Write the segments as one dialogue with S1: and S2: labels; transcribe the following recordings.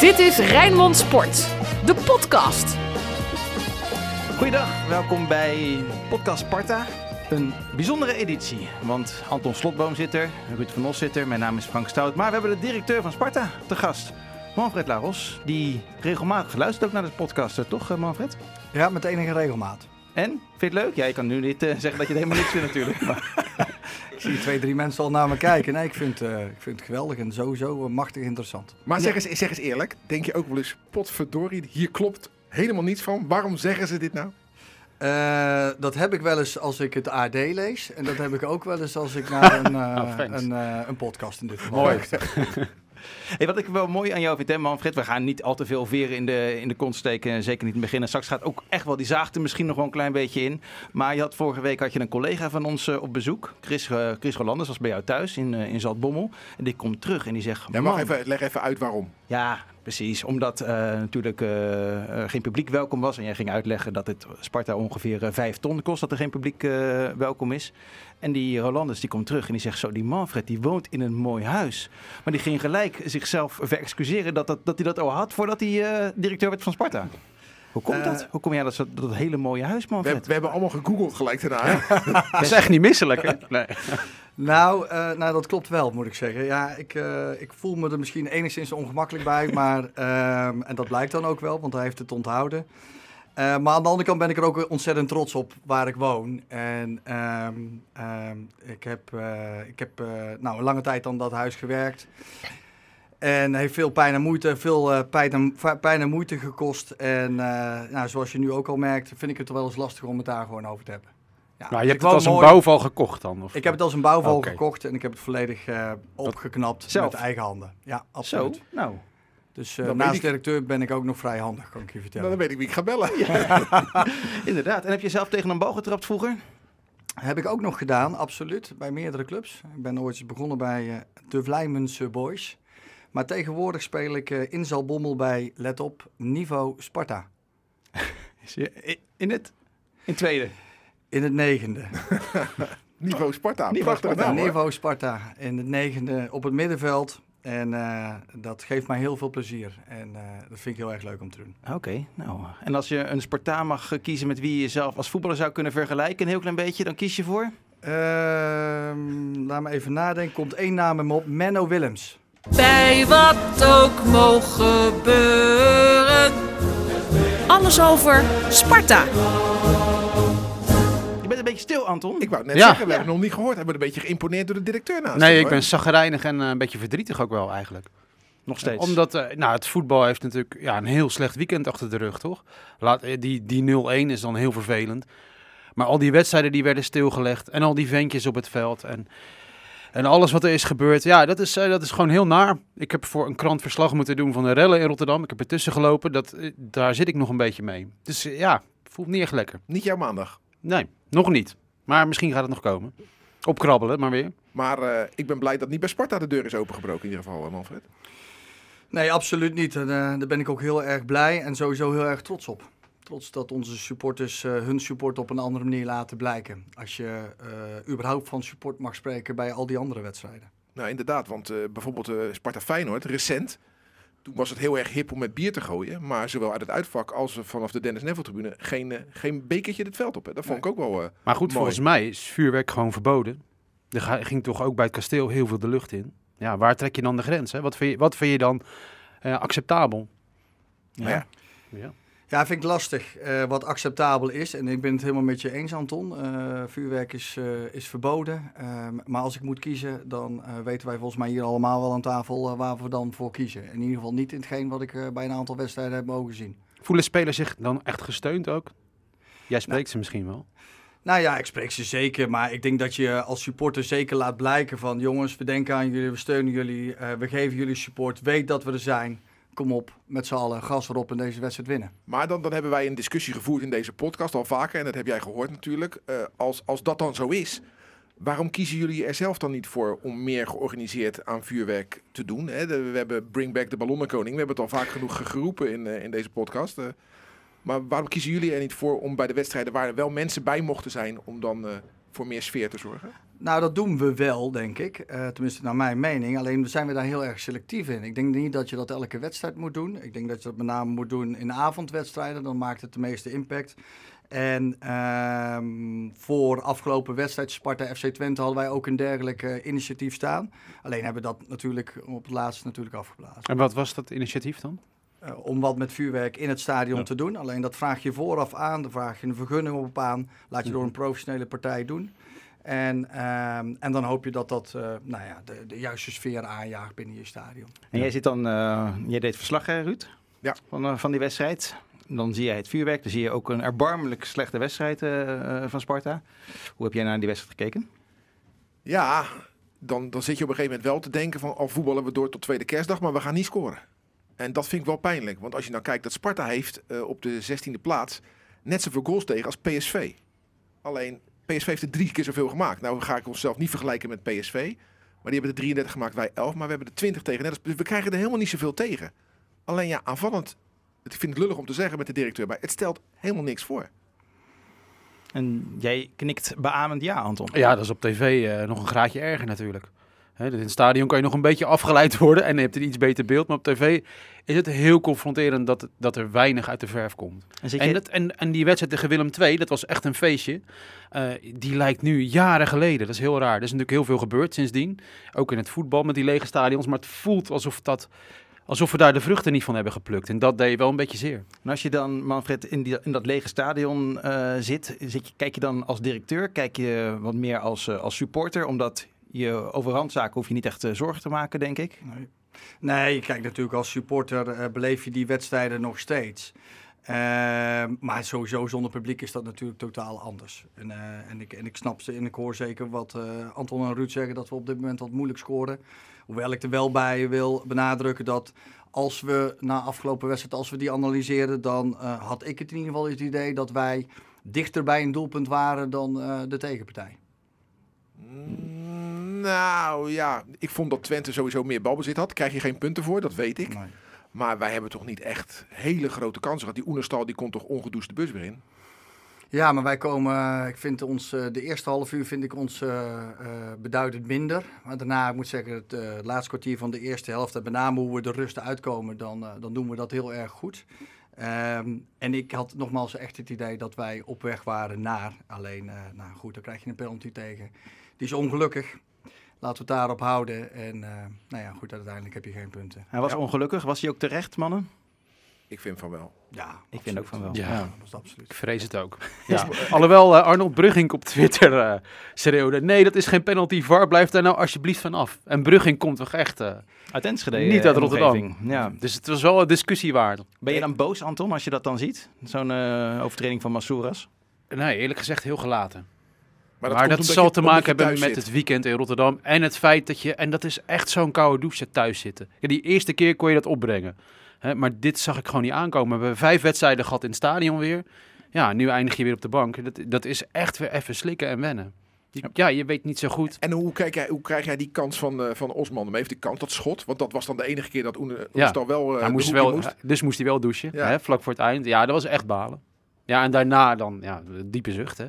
S1: Dit is Rijnmond Sport, de podcast.
S2: Goeiedag, welkom bij Podcast Sparta. Een bijzondere editie, want Anton Slotboom zit er, Ruud van Os zit er, mijn naam is Frank Stout. Maar we hebben de directeur van Sparta te gast, Manfred Laros, die regelmatig luistert ook naar de podcast, toch eh, Manfred?
S3: Ja, met enige regelmaat.
S2: En? Vind je het leuk? Ja, je kan nu niet eh, zeggen dat je het helemaal niks vindt natuurlijk. Maar...
S3: Ik zie twee, drie mensen al naar me kijken. Nee, ik vind, eh, ik vind het geweldig en sowieso eh, machtig interessant.
S4: Maar zeg, eens, zeg eens eerlijk, denk je ook wel eens, potverdorie, hier klopt helemaal niets van. Waarom zeggen ze dit nou?
S3: Eh, dat heb ik wel eens als ik het AD lees. En dat heb ik ook wel eens als ik naar een,
S2: Oh,
S3: een, eh, een podcast in dit geval
S2: Mooi. Hey, wat ik wel mooi aan jou vind, hè, Manfred, we gaan niet al te veel veren in de, in de kont steken, zeker niet in het begin. En straks gaat ook echt wel die zaag er misschien nog wel een klein beetje in. Maar je had, vorige week had je een collega van ons eh, op bezoek, Chris, eh, Chris Rolanders, was bij jou thuis in, eh, in Zaltbommel. En die komt terug en die zegt,
S4: Ja, mag
S2: "Man,
S4: even, leg even uit waarom.
S2: Ja, precies. Omdat natuurlijk geen publiek welkom was. En jij ging uitleggen dat het Sparta ongeveer vijf ton kost dat er geen publiek welkom is. En die Rolandus die komt terug en die zegt zo, die Manfred die woont in een mooi huis. Maar die ging gelijk zichzelf verexcuseren dat, dat, dat hij dat al had voordat hij eh, directeur werd van Sparta. Hoe komt
S3: Eh,
S2: dat? Hoe kom jij dat, zo- dat hele mooie huis,
S4: We,
S2: Manfred?
S4: we hebben allemaal gegoogeld gelijk daarna.
S5: Dat is echt niet misselijk, hè? Nee.
S3: Nou, eh, nou, dat klopt wel, moet ik zeggen. Ja, ik, eh, ik voel me er misschien enigszins ongemakkelijk bij. Maar, ehm, en dat blijkt dan ook wel, want hij heeft het onthouden. Eh, maar aan de andere kant ben ik er ook ontzettend trots op waar ik woon. En ehm, ehm, ik heb, eh, ik heb eh, nou, een lange tijd aan dat huis gewerkt. En heeft veel pijn en moeite, veel eh, pijn, en, pijn en moeite gekost. En eh, nou, zoals je nu ook al merkt, vind ik het wel eens lastig om het daar gewoon over te hebben. Ja,
S5: Nou, je hebt het als een bouwval gekocht dan? Of?
S3: Ik heb het als een bouwval gekocht en ik heb het volledig eh, opgeknapt
S2: Zelf?
S3: met eigen handen. Ja,
S2: Zo,
S3: absoluut.
S2: nou.
S3: Dus eh, naast
S4: ik-
S3: directeur ben ik ook nog vrij handig, kan ik je
S4: Nou,
S3: vertellen.
S4: dan weet ik wie ik ga bellen.
S2: Inderdaad. En heb je zelf tegen een bal getrapt vroeger?
S3: Heb ik ook nog gedaan, absoluut, bij meerdere clubs. Ik ben ooit eens begonnen bij eh, de Vlijmense Boys. Maar tegenwoordig speel ik eh, in Zalbommel bij, let op, Niveau Sparta.
S2: Is je- i- In het? In het tweede.
S3: In het negende.
S4: Niveau Sparta.
S2: Niveau Sparta.
S4: hoor.
S3: Niveau Sparta in het negende op het middenveld. En eh, dat geeft mij heel veel plezier. En eh, dat vind ik heel erg leuk om te doen.
S2: Oké, nou. En als je een Spartaan mag kiezen met wie je jezelf als voetballer zou kunnen vergelijken, een heel klein beetje, dan kies je voor?
S3: Ehm, laat me even nadenken. Komt één naam in me op. Menno Willems.
S1: Bij wat ook mogen gebeuren. Alles over Sparta.
S2: Je bent een beetje stil, Anton.
S4: Ik wou net
S5: Ja.
S4: zeggen, we hebben het nog niet gehoord. Hebben we een beetje geïmponeerd door de directeur naast
S5: Nee,
S4: hem,
S5: ik
S4: hoor.
S5: ben zagrijnig en eh, een beetje verdrietig ook wel eigenlijk.
S2: Nog steeds.
S5: Omdat eh, nou, het voetbal heeft natuurlijk ja, een heel slecht weekend achter de rug, toch? Laat, eh, die die 0-1 is dan heel vervelend. Maar al die wedstrijden die werden stilgelegd en al die ventjes op het veld en, en alles wat er is gebeurd, ja, dat is, eh, dat is gewoon heel naar. Ik heb voor een krant verslag moeten doen van de rellen in Rotterdam. Ik heb ertussen gelopen, dat, eh, daar zit ik nog een beetje mee. Dus eh, ja, voelt niet echt lekker.
S4: Niet jouw maandag.
S5: Nee, nog niet. Maar misschien gaat het nog komen. Opkrabbelen, maar weer.
S4: Maar eh, ik ben blij dat niet bij Sparta de deur is opengebroken in ieder geval, Manfred.
S3: Nee, absoluut niet. En, eh, daar ben ik ook heel erg blij en sowieso heel erg trots op. Trots dat onze supporters eh, hun support op een andere manier laten blijken. Als je eh, überhaupt van support mag spreken bij al die andere wedstrijden.
S4: Nou, inderdaad, want eh, bijvoorbeeld eh, Sparta Feyenoord, recent, toen was het heel erg hip om met bier te gooien. Maar zowel uit het uitvak als vanaf de Dennis Neville tribune geen, geen bekertje het veld op. Hè. Dat vond ik ook wel... eh,
S5: Maar goed,
S4: Mooi.
S5: volgens mij is vuurwerk gewoon verboden. Er ga- ging toch ook bij het kasteel heel veel de lucht in. Ja, waar trek je dan de grens? Hè? Wat, vind je, wat vind je dan eh, acceptabel?
S4: ja,
S5: Ja.
S3: Ja, vind ik lastig eh, wat acceptabel is. En ik ben het helemaal met je eens, Anton. Eh, vuurwerk is, eh, is verboden. Ehm, maar als ik moet kiezen, dan weten wij volgens mij hier allemaal wel aan tafel waar we dan voor kiezen. In ieder geval niet in hetgeen wat ik bij een aantal wedstrijden heb mogen zien.
S5: Voelen spelers zich dan echt gesteund ook? Jij spreekt ze misschien wel.
S3: Nou ja, ik spreek ze zeker. Maar ik denk dat je als supporter zeker laat blijken van... jongens, we denken aan jullie, we steunen jullie, we geven jullie support. Weet dat we er zijn. Kom op, met z'n allen gas erop en deze wedstrijd winnen.
S4: Maar dan, dan hebben wij een discussie gevoerd in deze podcast al vaker. En dat heb jij gehoord natuurlijk. Eh, als, als dat dan zo is, waarom kiezen jullie er zelf dan niet voor om meer georganiseerd aan vuurwerk te doen? Hè? We hebben Bring Back de Ballonnenkoning. We hebben het al vaak genoeg geroepen in, eh, in deze podcast. Eh, maar waarom kiezen jullie er niet voor om bij de wedstrijden waar er wel mensen bij mochten zijn, om dan voor meer sfeer te zorgen?
S3: Nou, dat doen we wel, denk ik. Eh, tenminste, naar mijn mening. Alleen zijn we daar heel erg selectief in. Ik denk niet dat je dat elke wedstrijd moet doen. Ik denk dat je dat met name moet doen in avondwedstrijden. Dan maakt het de meeste impact. En ehm, voor afgelopen wedstrijd Sparta FC Twente hadden wij ook een dergelijk eh, initiatief staan. Alleen hebben we dat natuurlijk op het laatst natuurlijk afgeblazen.
S5: En wat was dat initiatief dan?
S3: Eh, om wat met vuurwerk in het stadion
S5: Ja.
S3: te doen. Alleen dat vraag je vooraf aan, dan vraag je een vergunning op aan, laat je door
S5: Mhm.
S3: een professionele partij doen. En, ehm, en dan hoop je dat dat eh, nou ja, de, de juiste sfeer aanjaagt binnen je stadion.
S2: En jij zit dan, eh, jij deed verslag, hè, Ruud?
S4: Ja.
S2: Van, van die wedstrijd. Dan zie jij het vuurwerk, dan zie je ook een erbarmelijk slechte wedstrijd van Sparta. Hoe heb jij naar die wedstrijd gekeken?
S4: Ja, dan, dan zit je op een gegeven moment wel te denken van... al voetballen we door tot tweede kerstdag, maar we gaan niet scoren. En dat vind ik wel pijnlijk. Want als je nou kijkt dat Sparta heeft eh, op de 16e plaats... net zoveel goals tegen als PSV. Alleen, PSV heeft er drie keer zoveel gemaakt. Nou ga ik onszelf niet vergelijken met PSV. Maar die hebben er 33 gemaakt, wij 11. Maar we hebben er 20 tegen. Net als, dus we krijgen er helemaal niet zoveel tegen. Alleen ja, aanvallend... Ik vind het lullig om te zeggen met de directeur, maar het stelt helemaal niks voor.
S2: En jij knikt beamend ja, Anton.
S5: Ja, dat is op tv eh, nog een graadje erger natuurlijk. Hè, dus in het stadion kan je nog een beetje afgeleid worden en je hebt een iets beter beeld. Maar op tv is het heel confronterend dat, dat er weinig uit de verf komt.
S2: En, je-
S5: dat, en, en die wedstrijd tegen Willem II, dat was echt een feestje. Eh, die lijkt nu jaren geleden. Dat is heel raar. Er is natuurlijk heel veel gebeurd sindsdien. Ook in het voetbal met die lege stadions. Maar het voelt alsof, dat, alsof we daar de vruchten niet van hebben geplukt. En dat deed wel een beetje zeer.
S2: En als je dan, Manfred, in, die, in dat lege stadion eh, zit, zit je, kijk je dan als directeur, kijk je wat meer als, eh, als supporter, omdat je over randzaken hoef je niet echt eh, zorgen te maken, denk ik.
S3: Nee. Nee, je kijkt natuurlijk als supporter, eh, beleef je die wedstrijden nog steeds. Ehm, maar sowieso zonder publiek is dat natuurlijk totaal anders. En, eh, en, ik, en ik snap ze en ik hoor zeker wat eh, Anton en Ruud zeggen dat we op dit moment wat moeilijk scoren. Hoewel ik er wel bij wil benadrukken dat als we na afgelopen wedstrijd, als we die analyseren, dan eh, had ik het in ieder geval het idee dat wij dichter bij een doelpunt waren dan eh, de tegenpartij.
S4: Mm, Nou ja, ik vond dat Twente sowieso meer balbezit had. Krijg je geen punten voor, dat weet ik.
S3: Nee.
S4: Maar wij hebben toch niet echt hele grote kansen gehad. Die Oenerstal die komt toch ongedoucht de bus weer in.
S3: Ja, maar wij komen, ik vind ons, eh, de eerste half uur vind ik ons eh, eh, beduidend minder. Maar daarna, ik moet zeggen, het eh, laatste kwartier van de eerste helft, en met name hoe we de rust uitkomen, dan, eh, dan doen we dat heel erg goed. Ehm, en ik had nogmaals echt het idee dat wij op weg waren naar. Alleen, eh, nou goed, dan krijg je een penalty tegen. Die is ongelukkig. Laten we het daarop houden. En eh, nou ja, goed, uiteindelijk heb je geen punten.
S2: Hij was
S4: Ja.
S2: ongelukkig, was hij ook terecht, mannen?
S4: Ik vind van wel.
S3: Ja,
S2: Ik vind ook van wel.
S5: Ja.
S3: Ja, dat was absoluut.
S5: Ik vrees het ook. Ja. Alhoewel eh, Arnold Brugging op Twitter eh schreeuwde... Nee, dat is geen penalty. VAR, blijf daar nou alsjeblieft van af. En Brugging komt toch echt eh,
S2: Uit Enschede.
S5: niet uit Rotterdam.
S2: Ja.
S5: Dus het was wel een discussie waard.
S2: Ben je dan boos, Anton, als je dat dan ziet? Zo'n eh, overtreding van Massouras?
S5: Nee, eerlijk gezegd heel gelaten.
S4: Maar
S5: dat zal
S4: je-
S5: te maken hebben met
S4: zit.
S5: het weekend in Rotterdam. En het feit dat je, en dat is echt zo'n koude douche, thuis zitten. Ja, die eerste keer kon je dat opbrengen. Hè, maar dit zag ik gewoon niet aankomen. We hebben vijf wedstrijden gehad in het stadion weer. Ja, nu eindig je weer op de bank. Dat, dat is echt weer even slikken en wennen. Ja, je weet niet zo goed.
S4: En hoe, kijk jij, hoe krijg jij die kans van, eh van Osman? Hem heeft die kans, dat schot. Want dat was dan de enige keer dat Oene- wel eh,
S5: hij moest wel,
S4: moest.
S5: Dus moest hij wel douchen,
S4: Ja.
S5: hè, vlak voor het eind. Ja, dat was echt balen. Ja, en daarna dan, ja, diepe zucht. Hè.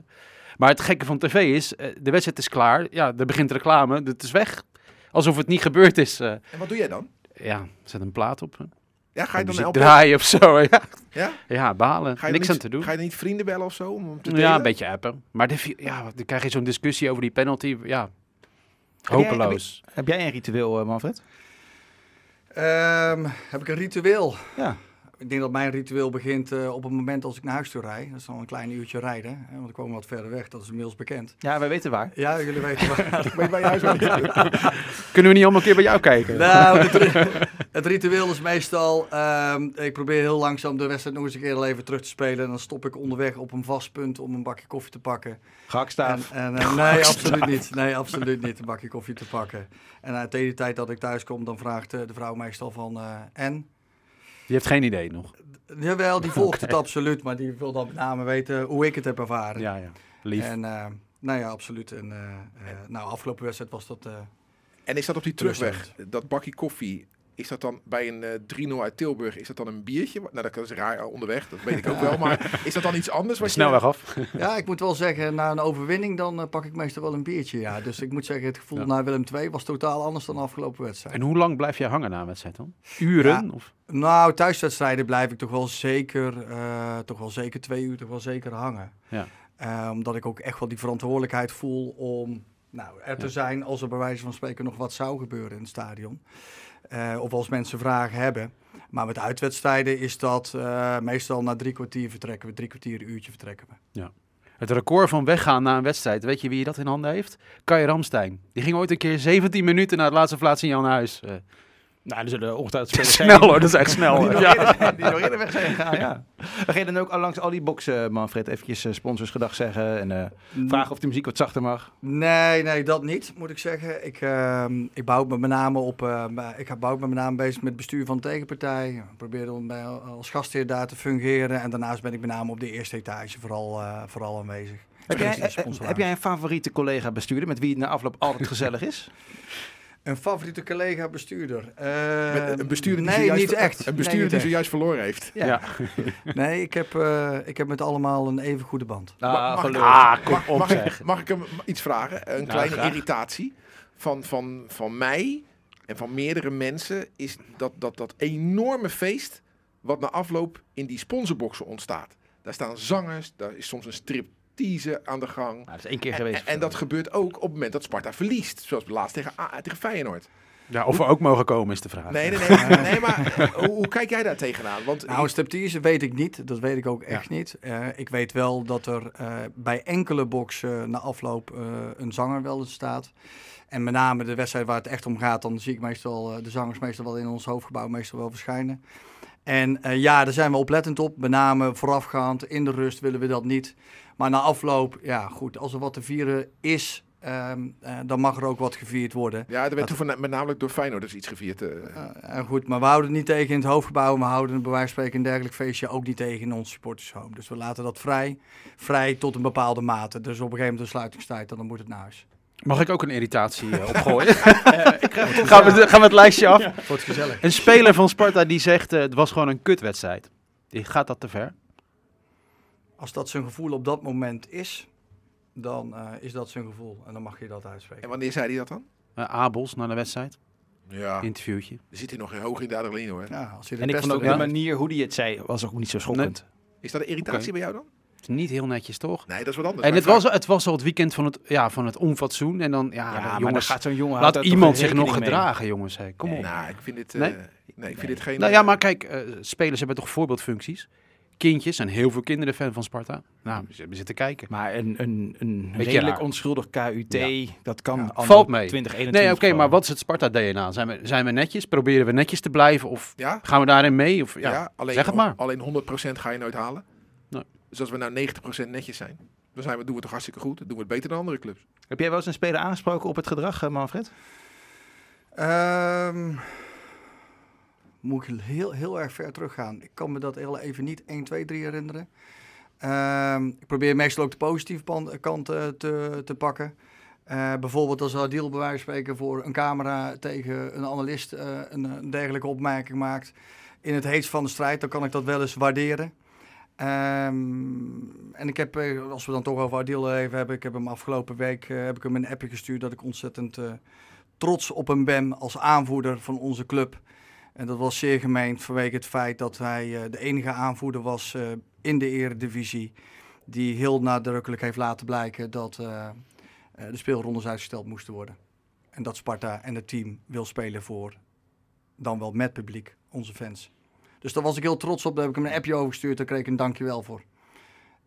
S5: Maar het gekke van tv is, eh, de wedstrijd is klaar. Ja, er begint reclame, het is weg. Alsof het niet gebeurd is. eh.
S4: En wat doe jij dan?
S5: ja, zet een plaat op.
S4: Ja, ga je dan helpen?
S5: draaien of zo. Ja,
S4: Ja?
S5: ja balen.
S4: Ga je
S5: Niks
S4: dan
S5: aan
S4: niet,
S5: te doen.
S4: Ga je dan niet vrienden bellen of zo? Om te
S5: Ja, een beetje appen. Maar de, ja, dan krijg je zo'n discussie over die penalty. Ja,
S2: jij-
S5: hopeloos.
S2: Heb jij een ritueel, eh, Manfred?
S3: Ehm, heb ik een ritueel?
S2: Ja.
S3: Ik denk dat mijn ritueel begint eh, op het moment als ik naar huis toe rijd. Dat is dan een klein uurtje rijden, hè, want ik woon wat verder weg. Dat is inmiddels bekend.
S2: Ja, wij weten waar.
S3: Ja, jullie weten waar.
S4: Ben je bij je huis wel?
S5: Kunnen we niet allemaal een keer bij jou kijken?
S3: nou, het, ri- het ritueel is meestal... ehm, ik probeer heel langzaam de wedstrijd nog eens een keer al even terug te spelen. En dan stop ik onderweg op een vast punt om een bakje koffie te pakken. En,
S2: Gehaktstaaf.
S3: en, eh, nee, absoluut niet. Nee, absoluut niet. Een bakje koffie te pakken. En uit de tijd dat ik thuis kom, dan vraagt eh, de vrouw meestal van... en?
S5: Je hebt geen idee nog.
S3: Jawel, die volgt het absoluut. Maar die wil dan met name weten hoe ik het heb ervaren.
S5: Ja, ja. Lief.
S3: En eh, nou ja, absoluut. En eh, eh, nou, afgelopen wedstrijd was dat... eh,
S4: En is dat op die terugweg? Dat bakje koffie, is dat dan bij een eh 3-0 uit Tilburg, is dat dan een biertje? Nou, dat is raar onderweg, dat weet ik ook wel. Maar is dat dan iets anders? Wat je-
S5: Snelweg af.
S3: Ja, ik moet wel zeggen, na een overwinning dan eh, pak ik meestal wel een biertje. Ja. Dus ik moet zeggen, het gevoel
S5: Ja.
S3: na Willem II was totaal anders dan de afgelopen wedstrijd.
S5: En hoe lang blijf jij hangen na een wedstrijd dan? Uren?
S3: Ja.
S5: Of?
S3: Nou, thuiswedstrijden blijf ik toch wel zeker, eh, toch wel zeker twee uur toch wel zeker hangen.
S5: Ja.
S3: Eh, omdat ik ook echt wel die verantwoordelijkheid voel om nou, er te
S5: Ja.
S3: zijn als er bij wijze van spreken nog wat zou gebeuren in het stadion. Eh, of als mensen vragen hebben. Maar met uitwedstrijden is dat eh, meestal na drie kwartier vertrekken we, drie kwartier, uurtje vertrekken we.
S5: Het record van weggaan na een wedstrijd, weet je wie dat in handen heeft? Kai Ramstein. Die ging ooit een keer 17 minuten naar het laatste plaats in Jan Huis. Eh,
S2: Nou, er zullen ongetwijfeld spelers zijn.
S5: snel hoor, dat is echt snel.
S2: Die nog,
S5: Ja.
S2: eerder, zijn- die nog eerder weg zijn gegaan, ja. We gaan dan ook al langs al die boxen, Manfred, eventjes eh, sponsors gedag zeggen en eh, vragen of de muziek wat zachter mag.
S3: Nee, nee, dat niet, moet ik zeggen. Ik, ehm, ik bouw me met name op. eh, bij- ik bouw me met name bezig met het bestuur van de tegenpartij. Ik probeer om bij, als gastheer daar te fungeren. En daarnaast ben ik met name op de eerste etage vooral, eh, vooral aanwezig.
S2: Heb jij, eh, heb jij een favoriete collega bestuurder met wie het na afloop altijd gezellig is?
S3: Een favoriete collega bestuurder? Eh,
S4: een bestuurder die
S3: nee,
S4: zojuist
S3: niet echt.
S4: Een
S3: Nee,
S4: bestuurder
S3: niet
S4: die zojuist verloren heeft.
S5: Ja.
S3: Nee, ik heb, eh, ik heb met allemaal een even goede band.
S4: Mag.
S5: Ah, kom
S4: mag,
S5: op
S4: mag, ik, mag ik hem iets vragen? Een kleine
S2: graag.
S4: irritatie van, van, van mij en van meerdere mensen is dat, dat, dat enorme feest wat na afloop in die sponsorboxen ontstaat. Daar staan zangers, daar is soms een aan de gang.
S2: Nou, dat is één keer
S4: En,
S2: geweest.
S4: en dat gebeurt ook op het moment dat Sparta verliest. Zoals laatst tegen, A- tegen Feyenoord.
S5: Ja, of we ook mogen komen is de vraag.
S4: Nee, nee, nee. nee maar eh, hoe, hoe kijk jij daar tegenaan? Want
S3: Nou, een striptease weet ik niet. Dat weet ik ook echt niet. Eh, ik weet wel dat er eh, bij enkele boxen na afloop eh, een zanger wel eens staat. En met name de wedstrijd waar het echt om gaat, dan zie ik meestal eh, de zangers meestal wel in ons hoofdgebouw meestal wel verschijnen. En eh, ja, daar zijn we oplettend op. Met name voorafgaand, in de rust willen we dat niet. Maar na afloop, ja goed, als er wat te vieren is, ehm, eh, dan mag er ook wat gevierd worden.
S4: ja, er werd toen met namelijk door Feyenoord dus iets gevierd.
S3: en goed, maar we houden het niet tegen in het hoofdgebouw. We houden het bij wijze van spreken een dergelijk feestje ook niet tegen in ons supportershome. Dus we laten dat vrij. Vrij tot een bepaalde mate. Dus op een gegeven moment de sluitingstijd, dan moet het naar huis.
S5: Mag ik ook een irritatie eh, opgooien? gaan, we, gaan we het lijstje af?
S3: Wordt gezellig.
S5: Een speler van Sparta die zegt eh, het was gewoon een kutwedstrijd. Die gaat dat te ver?
S3: Als dat zijn gevoel op dat moment is, dan eh, is dat zijn gevoel. En dan mag je dat
S4: En
S3: uitspreken.
S4: wanneer zei hij dat dan?
S5: Eh, Abels na de wedstrijd,
S4: Ja,
S5: interviewtje.
S4: er zit hier nog hoog in de adrenaline hoor.
S3: Ja, als je de
S2: En ik vond ook de manier hoe hij het zei, was ook niet zo schokkend.
S4: Is dat een irritatie bij jou dan?
S5: Niet heel netjes, toch?
S4: Nee, dat is wat anders.
S5: En het was, het was al het weekend van het, ja, van het onfatsoen. En dan, ja,
S2: Ja,
S5: de
S2: maar dan
S5: jongens,
S2: gaat zo'n jongen...
S5: laat iemand zich nog
S2: mee.
S5: gedragen, jongens. Hey, kom op.
S4: Nou, ik vind dit, eh,
S5: Nee?
S4: nee? ik vind dit geen...
S5: Nou ja, maar kijk, eh, spelers hebben toch voorbeeldfuncties. Kindjes en heel veel kinderen fan van Sparta. Nou, we zitten- kijken.
S2: Maar een, een, een redelijk
S5: raar.
S2: onschuldig KUT, dat kan
S3: Ja,
S2: anno
S5: valt mee.
S2: 2021
S5: Nee, oké, maar wat is het Sparta-DNA? Zijn we, zijn we netjes? Proberen we netjes te blijven? Of
S4: Ja,
S5: gaan we daarin mee? Of, ja.
S4: ja, alleen,
S5: zeg het maar.
S4: alleen 100% ga je nooit halen. Dus als we nou 90% netjes zijn, dan zijn we, doen we het toch hartstikke goed. Dan doen we het beter dan andere clubs.
S2: Heb jij wel eens een speler aangesproken op het gedrag, eh, Manfred?
S3: Ehm, moet ik heel, heel erg ver teruggaan. Ik kan me dat heel even niet 1, 2, 3 herinneren. Ehm, ik probeer meestal ook de positieve pan- kant eh, te, te pakken. Eh, bijvoorbeeld als Adil bij wijze van spreken voor een camera tegen een analist eh, een, een dergelijke opmerking maakt. In het heetst van de strijd, dan kan ik dat wel eens waarderen. Ehm, en ik heb, eh, als we dan toch over Adil even hebben, ik heb hem afgelopen week eh, heb ik hem een appje gestuurd dat ik ontzettend eh, trots op hem ben als aanvoerder van onze club. En dat was zeer gemeend vanwege het feit dat hij de enige aanvoerder was in de eredivisie die heel nadrukkelijk heeft laten blijken dat eh, de speelrondes uitgesteld moesten worden. En dat Sparta en het team wil spelen voor, dan wel met publiek, onze fans. Dus daar was ik heel trots op. Daar heb ik hem een appje over gestuurd. Daar kreeg ik een dankjewel voor.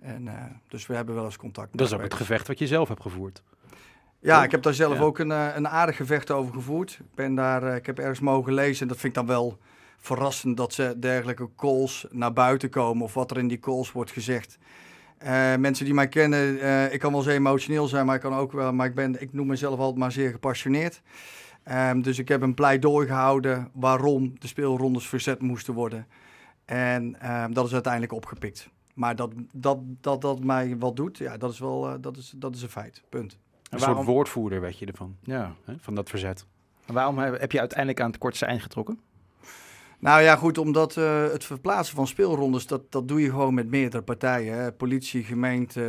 S3: En, eh, dus we hebben wel eens contact. met
S5: Dat is ook het gevecht wat je zelf hebt gevoerd.
S3: Ja, ik heb daar zelf
S2: Ja.
S3: ook een, eh, een aardig gevecht over gevoerd. Ik, ben daar, eh, ik heb ergens mogen lezen en dat vind ik dan wel verrassend dat ze dergelijke calls naar buiten komen of wat er in die calls wordt gezegd. Mensen die mij kennen, ik kan wel eens emotioneel zijn, maar ik kan ook wel, maar ik, ben, ik noem mezelf altijd maar zeer gepassioneerd. Ehm, dus ik heb een pleidooi gehouden waarom de speelrondes verzet moesten worden. En ehm, dat is uiteindelijk opgepikt. Maar dat dat, dat, dat mij wat doet, ja, dat is wel eh, dat is, dat is een feit. Punt.
S5: Een
S2: waarom-
S5: soort woordvoerder werd je ervan,
S2: Ja.
S5: hè, van dat verzet.
S2: En waarom heb je uiteindelijk aan het kortste eind getrokken?
S3: Nou ja, goed, omdat eh, het verplaatsen van speelrondes, dat, dat doe je gewoon met meerdere partijen. Hè. Politie, gemeente,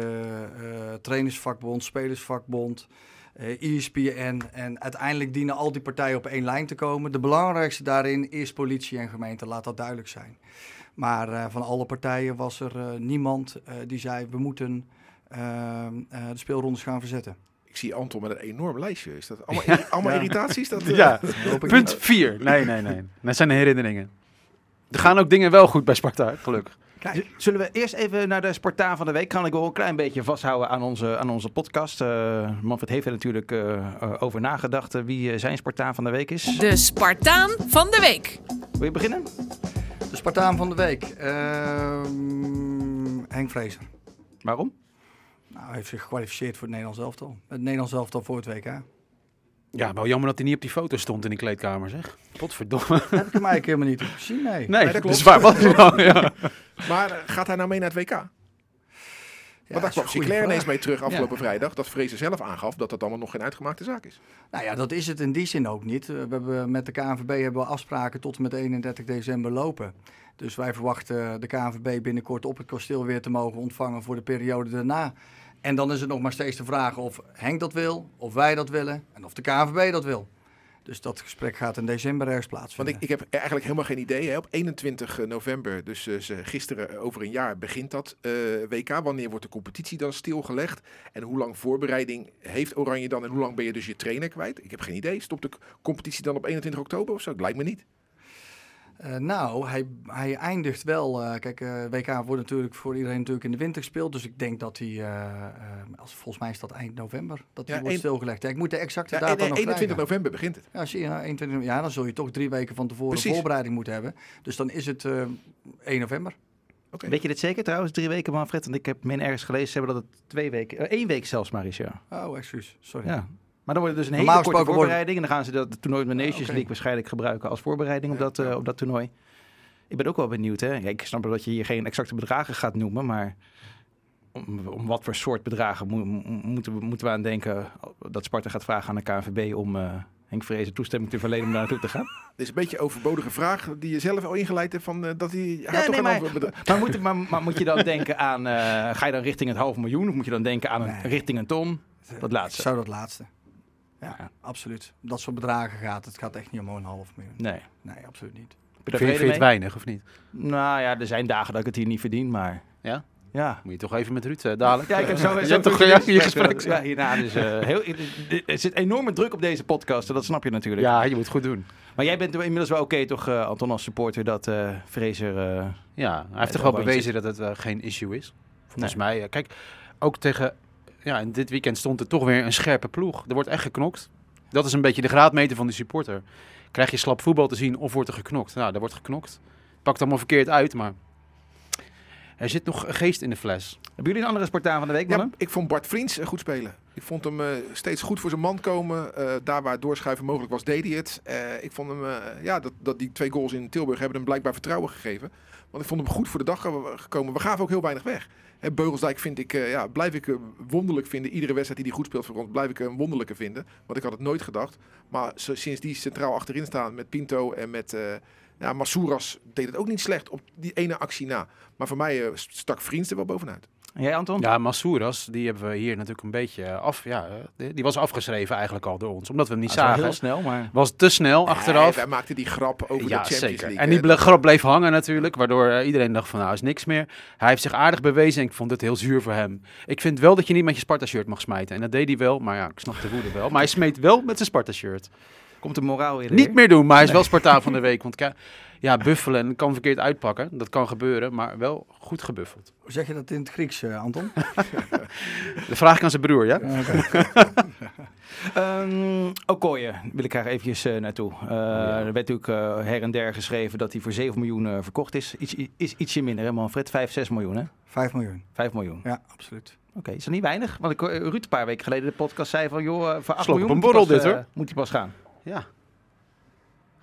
S3: eh, trainersvakbond, spelersvakbond, eh ESPN. En uiteindelijk dienen al die partijen op één lijn te komen. De belangrijkste daarin is politie en gemeente, laat dat duidelijk zijn. Maar eh, van alle partijen was er eh, niemand eh, die zei, we moeten eh, eh, de speelrondes gaan verzetten.
S4: Ik zie Anton met een enorm lijstje. Is dat allemaal, allemaal irritaties? Dat, eh,
S5: Ja, punt
S3: niet.
S5: 4. Nee, nee, nee. Dat zijn de herinneringen. Er gaan ook dingen wel goed bij Sparta, gelukkig.
S2: Zullen we eerst even naar de Spartaan van de week? Kan ik wel een klein beetje vasthouden aan onze, aan onze podcast. Eh Manfred heeft er natuurlijk eh, eh, over nagedacht wie zijn Spartaan van de week is.
S1: De Spartaan van de week.
S2: Wil je beginnen?
S3: De Spartaan van de week. Ehm, Henk Vrezer.
S2: Waarom?
S3: Nou, hij heeft zich gekwalificeerd voor het Nederlands elftal. Het Nederlands elftal voor het WK.
S5: Ja, wel jammer dat hij niet op die foto stond in die kleedkamer, zeg. Potverdomme.
S3: Heb ik hem eigenlijk helemaal niet op gezien, nee.
S5: Nee,
S4: dat
S5: dat
S4: klopt.
S5: is waar. Wat is nou? Ja.
S4: Maar eh, gaat hij nou mee naar het WK?
S3: Ja,
S4: Want daar
S3: dat is
S4: kwam Sinclair ineens mee terug afgelopen vrijdag. Dat Vrezen zelf aangaf dat dat allemaal nog geen uitgemaakte zaak is.
S3: Nou ja, dat is het in die zin ook niet. Eh, We hebben met de KNVB hebben we afspraken tot en met 31 december lopen. Dus wij verwachten de KNVB binnenkort op het kasteel weer te mogen ontvangen voor de periode daarna. En dan is het nog maar steeds de vraag of Henk dat wil, of wij dat willen en of de KNVB dat wil. Dus dat gesprek gaat in december ergens
S4: Want
S3: plaatsvinden.
S4: ik, ik heb eigenlijk helemaal geen idee. Hè. Op 21 november, dus eh, gisteren eh, over een jaar, begint dat eh, WK. Wanneer wordt de competitie dan stilgelegd? En hoe lang voorbereiding heeft Oranje dan? En hoe lang ben je dus je trainer kwijt? Ik heb geen idee. Stopt de competitie dan op 21 oktober of zo? Het lijkt me niet.
S3: Eh, nou, hij, hij eindigt wel. eh, kijk, eh, WK wordt natuurlijk voor iedereen natuurlijk in de winter gespeeld. Dus ik denk dat hij, als, volgens mij is dat eind november, dat hij
S4: Ja,
S3: wordt stilgelegd. Ja, ik moet de exacte
S4: Ja,
S3: datum
S4: en- en
S3: nog
S4: 21
S3: krijgen.
S4: november begint het.
S3: Ja, zie je, nou, 21, ja, dan zul je toch drie weken van tevoren
S4: Precies.
S3: voorbereiding moeten hebben. Dus dan is het eh 1 november.
S4: Oké.
S2: Weet je dit zeker trouwens? Drie weken, Manfred? Want ik heb min ergens gelezen hebben dat het twee weken, één week zelfs maar is, ja.
S3: Oh, excuus. Sorry.
S2: ja. Maar dan wordt het dus een hele korte voorbereiding. En dan gaan ze dat toernooi met Nations
S3: oké.
S2: League waarschijnlijk gebruiken als voorbereiding op,
S4: Ja,
S2: dat, eh, op dat toernooi. Ik ben ook wel benieuwd. Hè? Ja, ik snap wel dat je hier geen exacte bedragen gaat noemen, maar om, om wat voor soort bedragen mo- mo- moeten, we, moeten we aan denken dat Sparta gaat vragen aan de KNVB om eh, Henk Vrezen toestemming te verlenen om daar naartoe te gaan?
S4: Dit is een beetje een overbodige vraag die je zelf al ingeleid hebt van eh, dat hij
S2: Ja,
S4: toch
S2: nee, maar- Maar moet, maar, maar moet je dan denken aan, eh, ga je dan richting het half miljoen of moet je dan denken aan een,
S3: Nee.
S2: richting een ton? Dat laatste.
S3: Zou dat laatste. Ja,
S2: Ja.
S3: absoluut. Dat soort bedragen gaat. Het gaat echt niet om een half miljoen.
S2: Nee.
S3: Nee, absoluut niet.
S2: Je
S5: Vind je, vind je het weinig, of niet?
S2: Nou ja, er zijn dagen dat ik het hier niet verdien, maar...
S5: Ja?
S2: Ja.
S5: Moet je toch even met Ruud eh, dadelijk?
S2: Ja, ik heb zo,
S5: je
S2: zo
S5: hebt toch
S2: je
S5: je gesprek.
S2: Ja, hierna dus eh, heel, er zit enorme druk op deze podcast, dat snap je natuurlijk.
S5: Ja, je moet het goed doen.
S2: Maar jij bent inmiddels wel oké toch, eh, Anton, als supporter, dat eh Fraser... eh,
S5: Ja, hij heeft toch
S2: wel
S5: bewezen dat het eh, geen issue is. Volgens mij. eh, kijk, ook tegen... Ja, en dit weekend stond er toch weer een scherpe ploeg. Er wordt echt geknokt. Dat is een beetje de graadmeter van die supporter. Krijg je slap voetbal te zien of wordt er geknokt? Nou, er wordt geknokt. Pakt allemaal verkeerd uit, maar... Er zit nog geest in de fles.
S2: hebben jullie een andere Spartaan van de week,
S4: Ja,
S2: mannen?
S4: ik vond Bart Vriends eh, goed spelen. Ik vond hem eh, steeds goed voor zijn man komen. Eh, daar waar doorschuiven mogelijk was, deed hij het. Ik vond hem, ja, dat, dat die twee goals in Tilburg hebben hem blijkbaar vertrouwen gegeven. Want ik vond hem goed voor de dag ge- gekomen. We gaven ook heel weinig weg. Beugelsdijk vind ik, eh, ja, blijf ik eh, wonderlijk vinden. Iedere wedstrijd die hij goed speelt voor ons, blijf ik een wonderlijke vinden. Want ik had het nooit gedacht. Maar sinds die centraal achterin staan met Pinto en met... eh ja, Massouras deed het ook niet slecht op die ene actie na. Maar voor mij eh, stak Vriends er wel bovenuit.
S2: En jij, Anton?
S5: Ja, Massouras, die hebben we hier natuurlijk een beetje af... Ja, eh, die- die was afgeschreven eigenlijk al door ons. Omdat we hem niet zagen.
S2: heel snel, maar...
S5: Was te snel achteraf.
S4: Hij, hij maakte die grap over
S5: ja,
S4: de Champions
S5: zeker.
S4: League.
S5: En die ble- grap bleef hangen natuurlijk, waardoor eh, iedereen dacht van nou is niks meer. Hij heeft zich aardig bewezen en ik vond het heel zuur voor hem. Ik vind wel dat je niet met je Sparta-shirt mag smijten. En dat deed hij wel, maar ja, ik snap de woede wel. Maar hij smeet wel met zijn Sparta-shirt.
S2: Komt de moraal weer
S5: Niet meer doen, maar hij is wel Spartaan van de week. Want ka- ja, buffelen kan verkeerd uitpakken. Dat kan gebeuren, maar wel goed gebuffeld.
S3: Hoe zeg je dat in het Grieks, eh, Anton?
S5: De vraag ik aan zijn broer, ja?
S2: Um, Okoye wil ik graag eventjes eh, naartoe. Eh, Er werd natuurlijk eh, her en der geschreven dat hij voor 7 miljoen verkocht is. Iets, is ietsje minder, hè Manfred? 5, 6 miljoen, hè?
S3: 5 miljoen.
S2: 5 miljoen.
S3: Ja, absoluut.
S2: Oké, is dat niet weinig? Want ik, Ruud een paar weken geleden de podcast zei van... joh, voor 8
S5: Slok op
S2: miljoen
S5: een
S2: moet hij
S5: borrel
S2: pas,
S5: dit, hoor.
S2: moet hij pas gaan.
S5: Ja.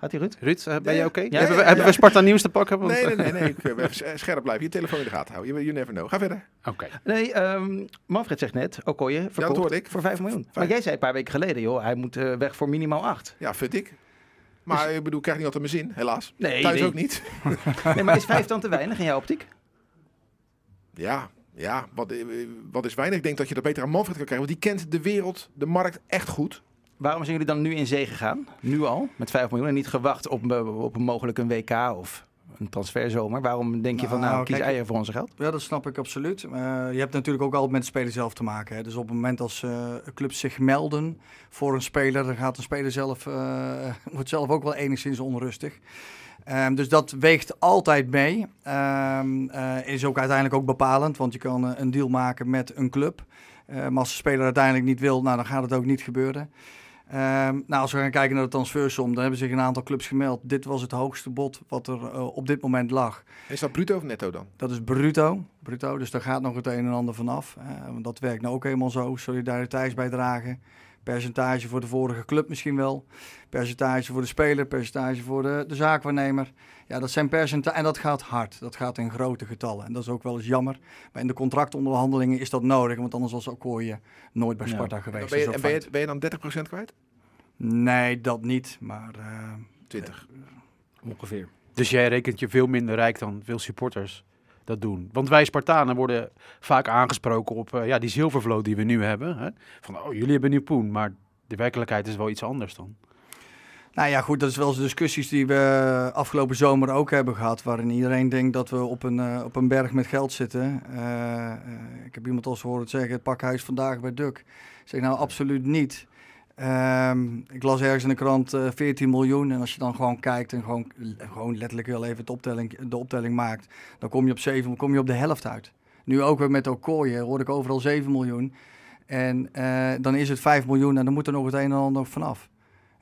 S2: Gaat hij, Ruud?
S5: Ruud, eh, ben je
S4: Ja,
S5: oké?
S4: ja,
S5: hebben we,
S4: ja,
S5: hebben
S4: ja.
S5: we Sparta nieuws te pakken? Want-
S4: Nee, nee, nee. nee. Ik eh, even scherp blijven. Je telefoon in de gaten houden. You, you never know. Ga verder.
S5: Oké.
S2: Nee, ehm, Manfred zegt net, Okoye verkocht
S4: hoorde ik.
S2: voor 5 miljoen. Maar jij zei een paar weken geleden, joh, hij moet eh, weg voor minimaal 8.
S4: Ja, vind ik. Maar ik bedoel, ik krijg niet altijd mijn zin, helaas.
S2: Nee,
S4: Thuis
S2: nee.
S4: ook niet.
S2: nee, maar is vijf dan te weinig in jouw optiek?
S4: Ja, ja wat, eh, wat is weinig? Ik denk dat je dat beter aan Manfred kan krijgen. Want die kent de wereld, de markt echt goed.
S2: Waarom zijn jullie dan nu in zee gegaan? Nu al, met 5 miljoen en niet gewacht op, eh, op een mogelijk een WK of een transferzomer? Waarom denk je van,
S3: Nou,
S2: nou, kies
S3: kijk,
S2: eieren voor onze geld?
S3: Ja, dat snap ik absoluut. Eh, je hebt natuurlijk ook altijd met de speler zelf te maken. Hè. Dus op het moment als eh, clubs zich melden voor een speler, dan gaat de speler zelf, wordt zelf ook wel enigszins onrustig. Ehm, dus dat weegt altijd mee. Eh, is ook uiteindelijk ook bepalend, want je kan een deal maken met een club. Maar als de speler uiteindelijk niet wil, nou, dan gaat het ook niet gebeuren. Ehm, nou, als we gaan kijken naar de transfersom, dan hebben zich een aantal clubs gemeld. Dit was het hoogste bod wat er eh, op dit moment lag.
S4: Is dat bruto of netto dan?
S3: Dat is bruto, bruto, dus daar gaat nog het een en ander vanaf. Eh, want dat werkt nou ook helemaal zo. Solidariteitsbijdrage, percentage voor de vorige club misschien wel. Percentage voor de speler, percentage voor de, de zaakwaarnemer. Ja, dat zijn percentages en dat gaat hard. Dat gaat in grote getallen. En dat is ook wel eens jammer. Maar in de contractonderhandelingen is dat nodig, want anders was Okoye nooit bij. Sparta geweest.
S4: ben, je,
S3: Dat is
S4: en ben, je, ben je dan 30% kwijt?
S3: Nee, dat niet. Maar eh,
S4: 20.
S2: Ongeveer.
S5: Dus jij rekent je veel minder rijk dan veel supporters dat doen. Want wij Spartanen worden vaak aangesproken op eh, ja, die zilvervloot die we nu hebben. Hè? Van, oh, jullie hebben nu poen, maar de werkelijkheid is wel iets anders dan.
S3: Nou ja, goed, dat is wel eens discussies die we afgelopen zomer ook hebben gehad. Waarin iedereen denkt dat we op een, eh, op een berg met geld zitten. Eh, eh, ik heb iemand als horen zeggen: het pakhuis vandaag bij Duk. Ik zeg nou absoluut niet. Ehm, ik las ergens in de krant eh 14 miljoen. En als je dan gewoon kijkt en gewoon, gewoon letterlijk wel even de optelling, de optelling maakt. Dan kom je op 7, kom je op de helft uit. Nu ook weer met Okoye hoorde ik overal 7 miljoen. En eh, dan is het 5 miljoen en dan moet er nog het een en ander vanaf.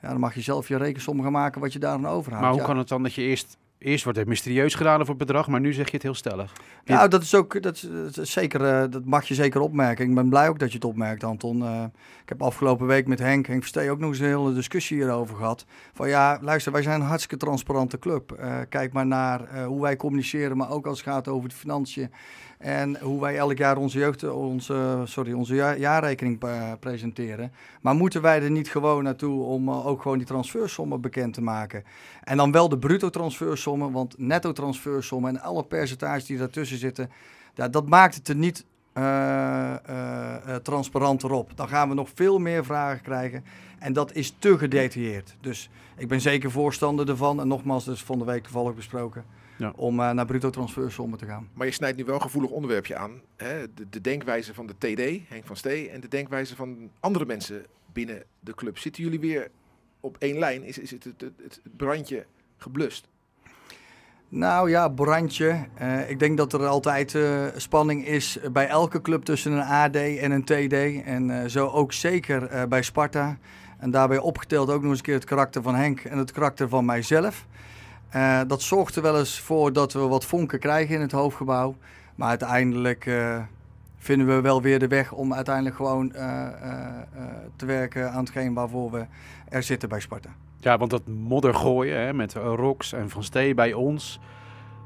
S3: Ja, dan mag je zelf je rekensom gaan maken wat je daar aan overhoudt.
S5: Maar hoe
S3: ja.
S5: kan het dan dat je eerst... Eerst wordt het mysterieus gedaan over het bedrag, maar nu zeg je het heel stellig.
S3: Nou, dat is ook, dat, is, zeker, eh, dat mag je zeker opmerken. Ik ben blij ook dat je het opmerkt, Anton. Eh, ik heb afgelopen week met Henk, Henk Verstee, ook nog eens een hele discussie hierover gehad. Van ja, luister, wij zijn een hartstikke transparante club. Eh, kijk maar naar hoe wij communiceren, maar ook als het gaat over de financiën. En hoe wij elk jaar onze, jeugd, onze, sorry, onze jaar, jaarrekening eh, presenteren. Maar moeten wij er niet gewoon naartoe om eh, ook gewoon die transfersommen bekend te maken? En dan wel de bruto transfersommen, want netto transfersommen en alle percentages die daartussen zitten, ja, dat maakt het er niet eh, transparanter op. Dan gaan we nog veel meer vragen krijgen en dat is te gedetailleerd. Dus ik ben zeker voorstander ervan, en nogmaals, dus van de week toevallig besproken,
S5: Ja.
S3: om eh, naar bruto transfersommen te gaan.
S4: Maar je snijdt nu wel een gevoelig onderwerpje aan. Hè? De, de denkwijze van de TD, Henk van Stee, en de denkwijze van andere mensen binnen de club. Zitten jullie weer op één lijn? Is, is het, het, het, het brandje geblust?
S3: Nou ja, brandje. Eh, ik denk dat er altijd eh, spanning is bij elke club tussen een AD en een TD. En eh, zo ook zeker eh, bij Sparta. En daarbij opgeteld ook nog eens een keer het karakter van Henk en het karakter van mijzelf. Eh, dat zorgt er wel eens voor dat we wat vonken krijgen in het hoofdgebouw. Maar uiteindelijk eh, vinden we wel weer de weg om uiteindelijk gewoon eh, te werken aan hetgeen waarvoor we er zitten bij Sparta.
S5: Ja, want dat modder gooien hè, met Rox en Van Stee bij ons,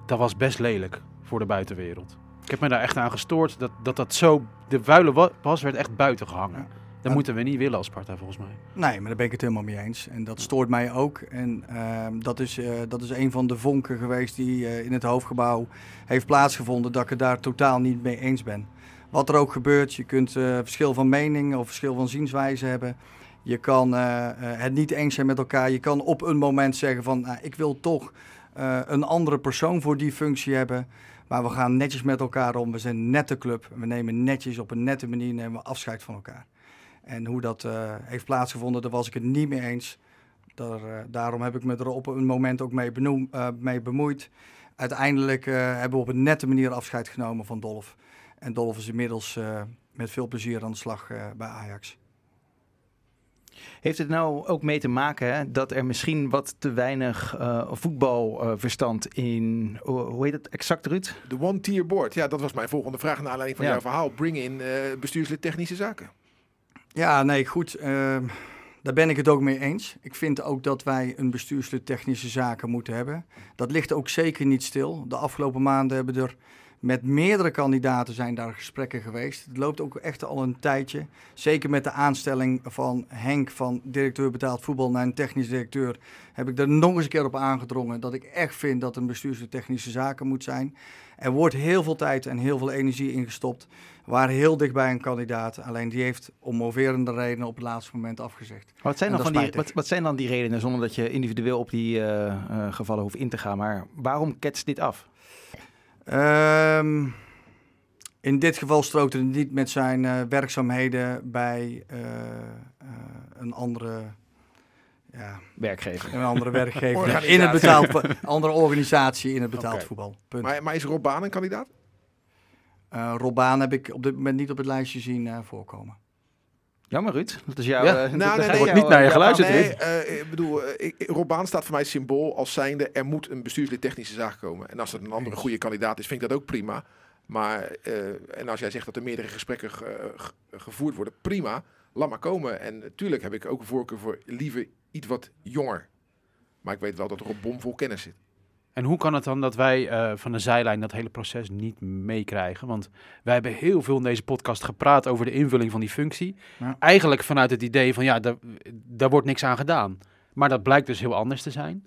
S5: dat was best lelijk voor de buitenwereld. Ik heb me daar echt aan gestoord dat dat, dat zo, de vuile wa- was werd echt buiten gehangen.
S3: Ja.
S5: Dat moeten we niet willen als Sparta volgens mij.
S3: Nee, maar daar ben ik het helemaal mee eens. En dat stoort mij ook. En ehm, dat, is, eh, dat is een van de vonken geweest die eh, in het hoofdgebouw heeft plaatsgevonden, dat ik het daar totaal niet mee eens ben. Wat er ook gebeurt, je kunt eh, verschil van mening of verschil van zienswijze hebben. Je kan het niet eens zijn met elkaar. Je kan op een moment zeggen van, nou, ik wil toch een andere persoon voor die functie hebben. Maar we gaan netjes met elkaar om. We zijn een nette club. We nemen netjes op een nette manier nemen we afscheid van elkaar. En hoe dat eh, heeft plaatsgevonden, daar was ik het niet mee eens. Daar, eh, daarom heb ik me er op een moment ook mee, benoem, eh, mee bemoeid. Uiteindelijk eh, hebben we op een nette manier afscheid genomen van Dolf. En Dolf is inmiddels eh, met veel plezier aan de slag eh, bij Ajax.
S2: Heeft het nou ook mee te maken hè, dat er misschien wat te weinig eh, voetbalverstand in, hoe hoe heet het exact Ruud?
S4: De one-tier board. Ja, dat was mijn volgende vraag naar aanleiding van
S2: Ja.
S4: jouw verhaal. Bring in eh bestuurslid technische zaken.
S3: Ja, nee, goed. ehm, daar ben ik het ook mee eens. Ik vind ook dat wij een bestuurslid technische zaken moeten hebben. Dat ligt ook zeker niet stil. De afgelopen maanden hebben er Met meerdere kandidaten zijn daar gesprekken geweest. Het loopt ook echt al een tijdje. Zeker met de aanstelling van Henk van directeur betaald voetbal naar een technisch directeur. Heb ik er nog eens een keer op aangedrongen dat ik echt vind dat een bestuurs- technische zaken moet zijn. Er wordt heel veel tijd en heel veel energie ingestopt. We waren heel dichtbij een kandidaat. Alleen die heeft om moverende redenen op het laatste moment afgezegd.
S2: Wat zijn, dan van die, wat, wat zijn dan die redenen, zonder dat je individueel op die eh, eh, gevallen hoeft in te gaan? Maar waarom ketst dit af?
S3: Ehm, in dit geval strookte het niet met zijn eh, werkzaamheden bij een andere, ja,
S2: Werkgever.
S3: een andere werkgever in het betaald andere organisatie in het betaald voetbal. Punt.
S4: Maar, maar is Rob Baan een kandidaat?
S3: Eh Rob Baan heb ik op dit moment niet op het lijstje zien eh, voorkomen.
S2: Jammer, Ruud. Dat is jouw...
S5: Ja.
S2: eh,
S4: Nou, nee, nee,
S5: wordt niet naar je geluisterd,
S4: Nee, eh, ik bedoel, ik, Rob Baan staat voor mij symbool als zijnde er moet een bestuurslid technische zaak komen. En als het een andere goede kandidaat is, vind ik dat ook prima. Maar, eh, en als jij zegt dat er meerdere gesprekken ge- ge- gevoerd worden, prima, laat maar komen. En natuurlijk heb ik ook een voorkeur voor liever iets wat jonger. Maar ik weet wel dat er op bomvol kennis zit.
S5: En hoe kan het dan dat wij eh, van de zijlijn dat hele proces niet meekrijgen? Want wij hebben heel veel in deze podcast gepraat over de invulling van die functie.
S3: Ja.
S5: Eigenlijk vanuit het idee van ja, daar, daar wordt niks aan gedaan. Maar dat blijkt dus heel anders te zijn.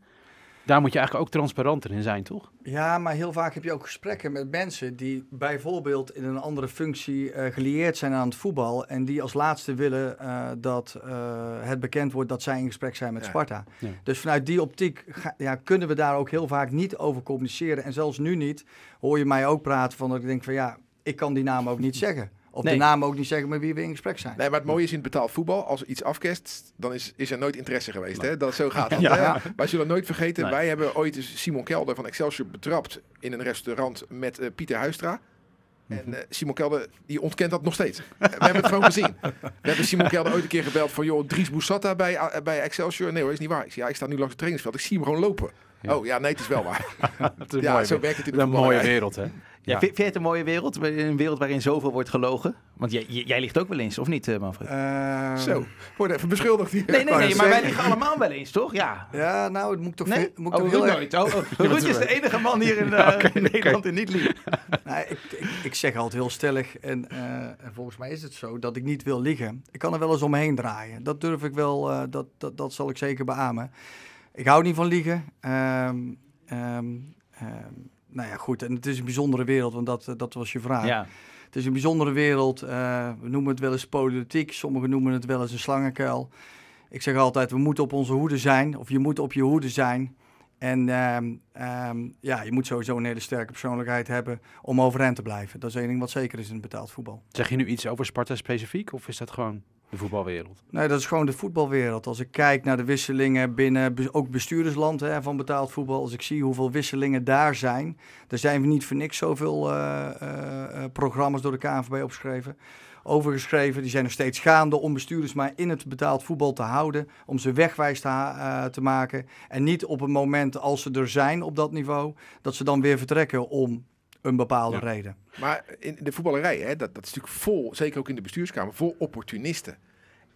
S5: Daar moet je eigenlijk ook transparanter in zijn, toch?
S3: Ja, maar heel vaak heb je ook gesprekken met mensen die bijvoorbeeld in een andere functie eh gelieerd zijn aan het voetbal. En die als laatste willen eh, dat eh, het bekend wordt dat zij in gesprek zijn met
S4: Ja.
S3: Sparta.
S5: Ja.
S3: Dus vanuit die optiek ga- ja, kunnen we daar ook heel vaak niet over communiceren. En zelfs nu niet hoor je mij ook praten van dat ik denk van ja, ik kan die naam ook niet zeggen.
S2: Nee.
S3: de naam ook niet zeggen met wie we in gesprek zijn.
S4: Nee, maar het mooie is in het betaald voetbal, als er iets afkerst, dan is, is er nooit interesse geweest. Hè? Dat, zo gaat het.
S5: Ja.
S4: hè? Wij zullen nooit vergeten,
S5: Nee.
S4: wij hebben ooit Simon Kelder van Excelsior betrapt in een restaurant met eh, Pieter Huistra. En eh, Simon Kelder, die ontkent dat nog steeds. we hebben het gewoon gezien. We hebben Simon Kelder ooit een keer gebeld van, joh, Dries Boussata bij, eh, bij Excelsior. Nee hoor, is niet waar. Ik zei, ja, ik sta nu langs het trainingsveld. Ik zie hem gewoon lopen.
S5: Ja.
S4: Oh ja, nee, het is wel waar.
S5: Is
S4: ja, zo werkt het in de
S5: een mooie wereld, hè?
S2: Ja.
S5: Ja.
S2: Vind, vind je het een mooie wereld? Een wereld waarin zoveel wordt gelogen? Want jij, jij ligt ook wel eens, of niet, eh, Manfred?
S3: Eh,
S4: Zo, word even beschuldigd hier.
S2: nee, nee, nee, maar wij liggen allemaal wel eens, toch? Ja.
S3: Ja, nou, het moet toch,
S2: Nee?
S3: veel- moet
S2: oh,
S3: toch heel erg...
S2: nooit. Oh, oh. Ruud is de enige man hier in, eh, in Nederland die niet liegt.
S3: Nou, ik, ik, ik zeg altijd heel stellig, en, eh, en volgens mij is het zo, dat ik niet wil liegen. Ik kan er wel eens omheen draaien. Dat durf ik wel, eh, dat, dat, dat zal ik zeker beamen. Ik hou niet van liegen. Ehm, ehm, ehm, nou ja, goed, en het is een bijzondere wereld, want dat, eh, dat was je vraag.
S2: Ja.
S3: Het is een bijzondere wereld. eh, we noemen het wel eens politiek, sommigen noemen het wel eens een slangenkuil. Ik zeg altijd, we moeten op onze hoede zijn, of je moet op je hoede zijn. En ehm, ehm, ja, je moet sowieso een hele sterke persoonlijkheid hebben om overeind te blijven. Dat is één ding wat zeker is in betaald voetbal.
S5: Zeg je nu iets over Sparta specifiek of is dat gewoon de voetbalwereld?
S3: Nee, dat is gewoon de voetbalwereld. Als ik kijk naar de wisselingen binnen ook bestuurdersland hè, van betaald voetbal. Als ik zie hoeveel wisselingen daar zijn. Er zijn niet voor niks zoveel eh, eh, eh, programma's door de KNVB opgeschreven. Overgeschreven. Die zijn nog steeds gaande om bestuurders maar in het betaald voetbal te houden. Om ze wegwijs te, te maken. En niet op het moment als ze er zijn op dat niveau. Dat ze dan weer vertrekken om een bepaalde
S5: Ja.
S3: reden.
S4: Maar in de voetballerij, hè, dat, dat is natuurlijk vol, zeker ook in de bestuurskamer, vol opportunisten.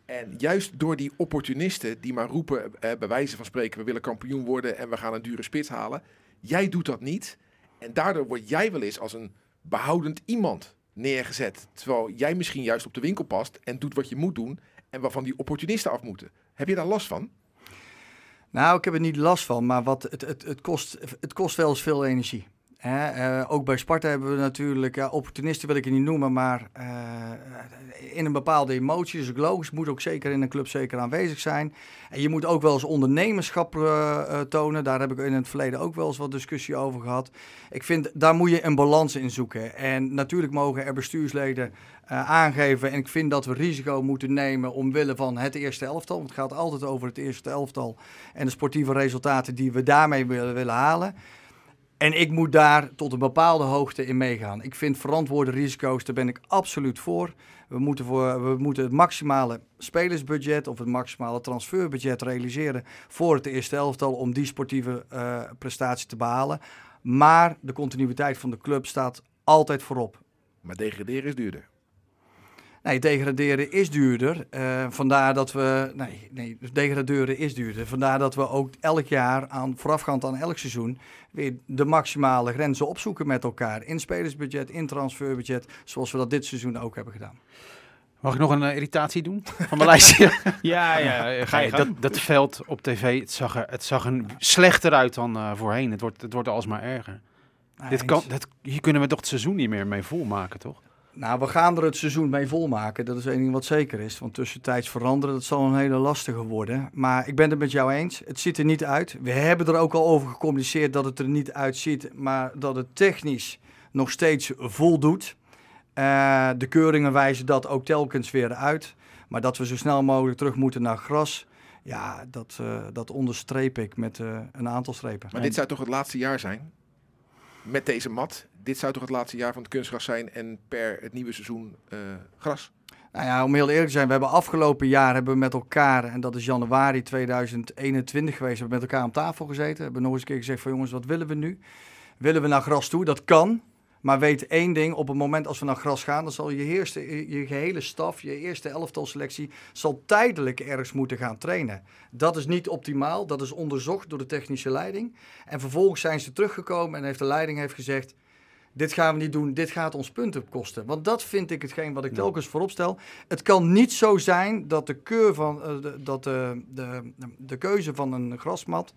S4: En juist door die opportunisten die maar roepen, eh, bij wijze van spreken, we willen kampioen worden en we gaan een dure spits halen. Jij doet dat niet. En daardoor word jij wel eens als een behoudend iemand neergezet. Terwijl jij misschien juist op de winkel past en doet wat je moet doen. En waarvan die opportunisten af moeten. Heb je daar last van?
S3: Nou, ik heb er niet last van, maar wat, het, het, het, kost, het kost wel eens veel energie. Eh, ook bij Sparta hebben we natuurlijk, opportunisten wil ik het niet noemen, maar eh, in een bepaalde emotie, dus ook logisch, moet ook zeker in een club zeker aanwezig zijn. En je moet ook wel eens ondernemerschap eh, tonen, daar heb ik in het verleden ook wel eens wat discussie over gehad. Ik vind, daar moet je een balans in zoeken. En natuurlijk mogen er bestuursleden aangeven, en ik vind dat we risico moeten nemen omwille van het eerste elftal, want het gaat altijd over het eerste elftal en de sportieve resultaten die we daarmee willen, willen halen. En ik moet daar tot een bepaalde hoogte in meegaan. Ik vind verantwoorde risico's, daar ben ik absoluut voor. We moeten, voor, we moeten het maximale spelersbudget of het maximale transferbudget realiseren voor het eerste elftal om die sportieve eh, prestatie te behalen. Maar de continuïteit van de club staat altijd voorop.
S4: Maar degraderen is duurder.
S3: Nee, degraderen is duurder. Eh, vandaar dat we. Nee, nee, degraderen is duurder. Vandaar dat we ook elk jaar, aan, voorafgaand aan elk seizoen, weer de maximale grenzen opzoeken met elkaar. In spelersbudget, in transferbudget, zoals we dat dit seizoen ook hebben gedaan.
S5: Mag ik nog een eh, irritatie doen van mijn lijstje?
S2: Ja, ja, ga je
S5: dat, dat veld op tv, het zag er, het zag er slechter uit dan eh, voorheen. Het wordt, het wordt alsmaar erger. Dit
S3: Nee,
S5: kan, dat, hier kunnen we toch het seizoen niet meer mee volmaken, toch?
S3: Nou, we gaan er het seizoen mee volmaken. Dat is één ding wat zeker is. Want tussentijds veranderen, dat zal een hele lastige worden. Maar ik ben het met jou eens. Het ziet er niet uit. We hebben er ook al over gecommuniceerd dat het er niet uitziet. Maar dat het technisch nog steeds voldoet. Eh, de keuringen wijzen dat ook telkens weer uit. Maar dat we zo snel mogelijk terug moeten naar gras. Ja, dat, eh, dat onderstreep ik met eh, een aantal strepen.
S4: Maar dit zou toch het laatste jaar zijn? Met deze mat. Dit zou toch het laatste jaar van het kunstgras zijn en per het nieuwe seizoen eh, gras?
S3: Nou ja, om heel eerlijk te zijn, we hebben afgelopen jaar hebben we met elkaar, en dat is januari 2021 geweest, hebben we met elkaar aan tafel gezeten. Hebben nog eens een keer gezegd van jongens, wat willen we nu? Willen we naar gras toe? Dat kan. Maar weet één ding, op het moment als we naar gras gaan, dan zal je, eerste, je gehele staf, je eerste elftalselectie, zal tijdelijk ergens moeten gaan trainen. Dat is niet optimaal, dat is onderzocht door de technische leiding. En vervolgens zijn ze teruggekomen en heeft de leiding heeft gezegd, dit gaan we niet doen, dit gaat ons punten kosten. Want dat vind ik hetgeen wat ik telkens voorop stel. Het kan niet zo zijn dat de, keur van, eh, de, dat de, de, de keuze van een grasmat,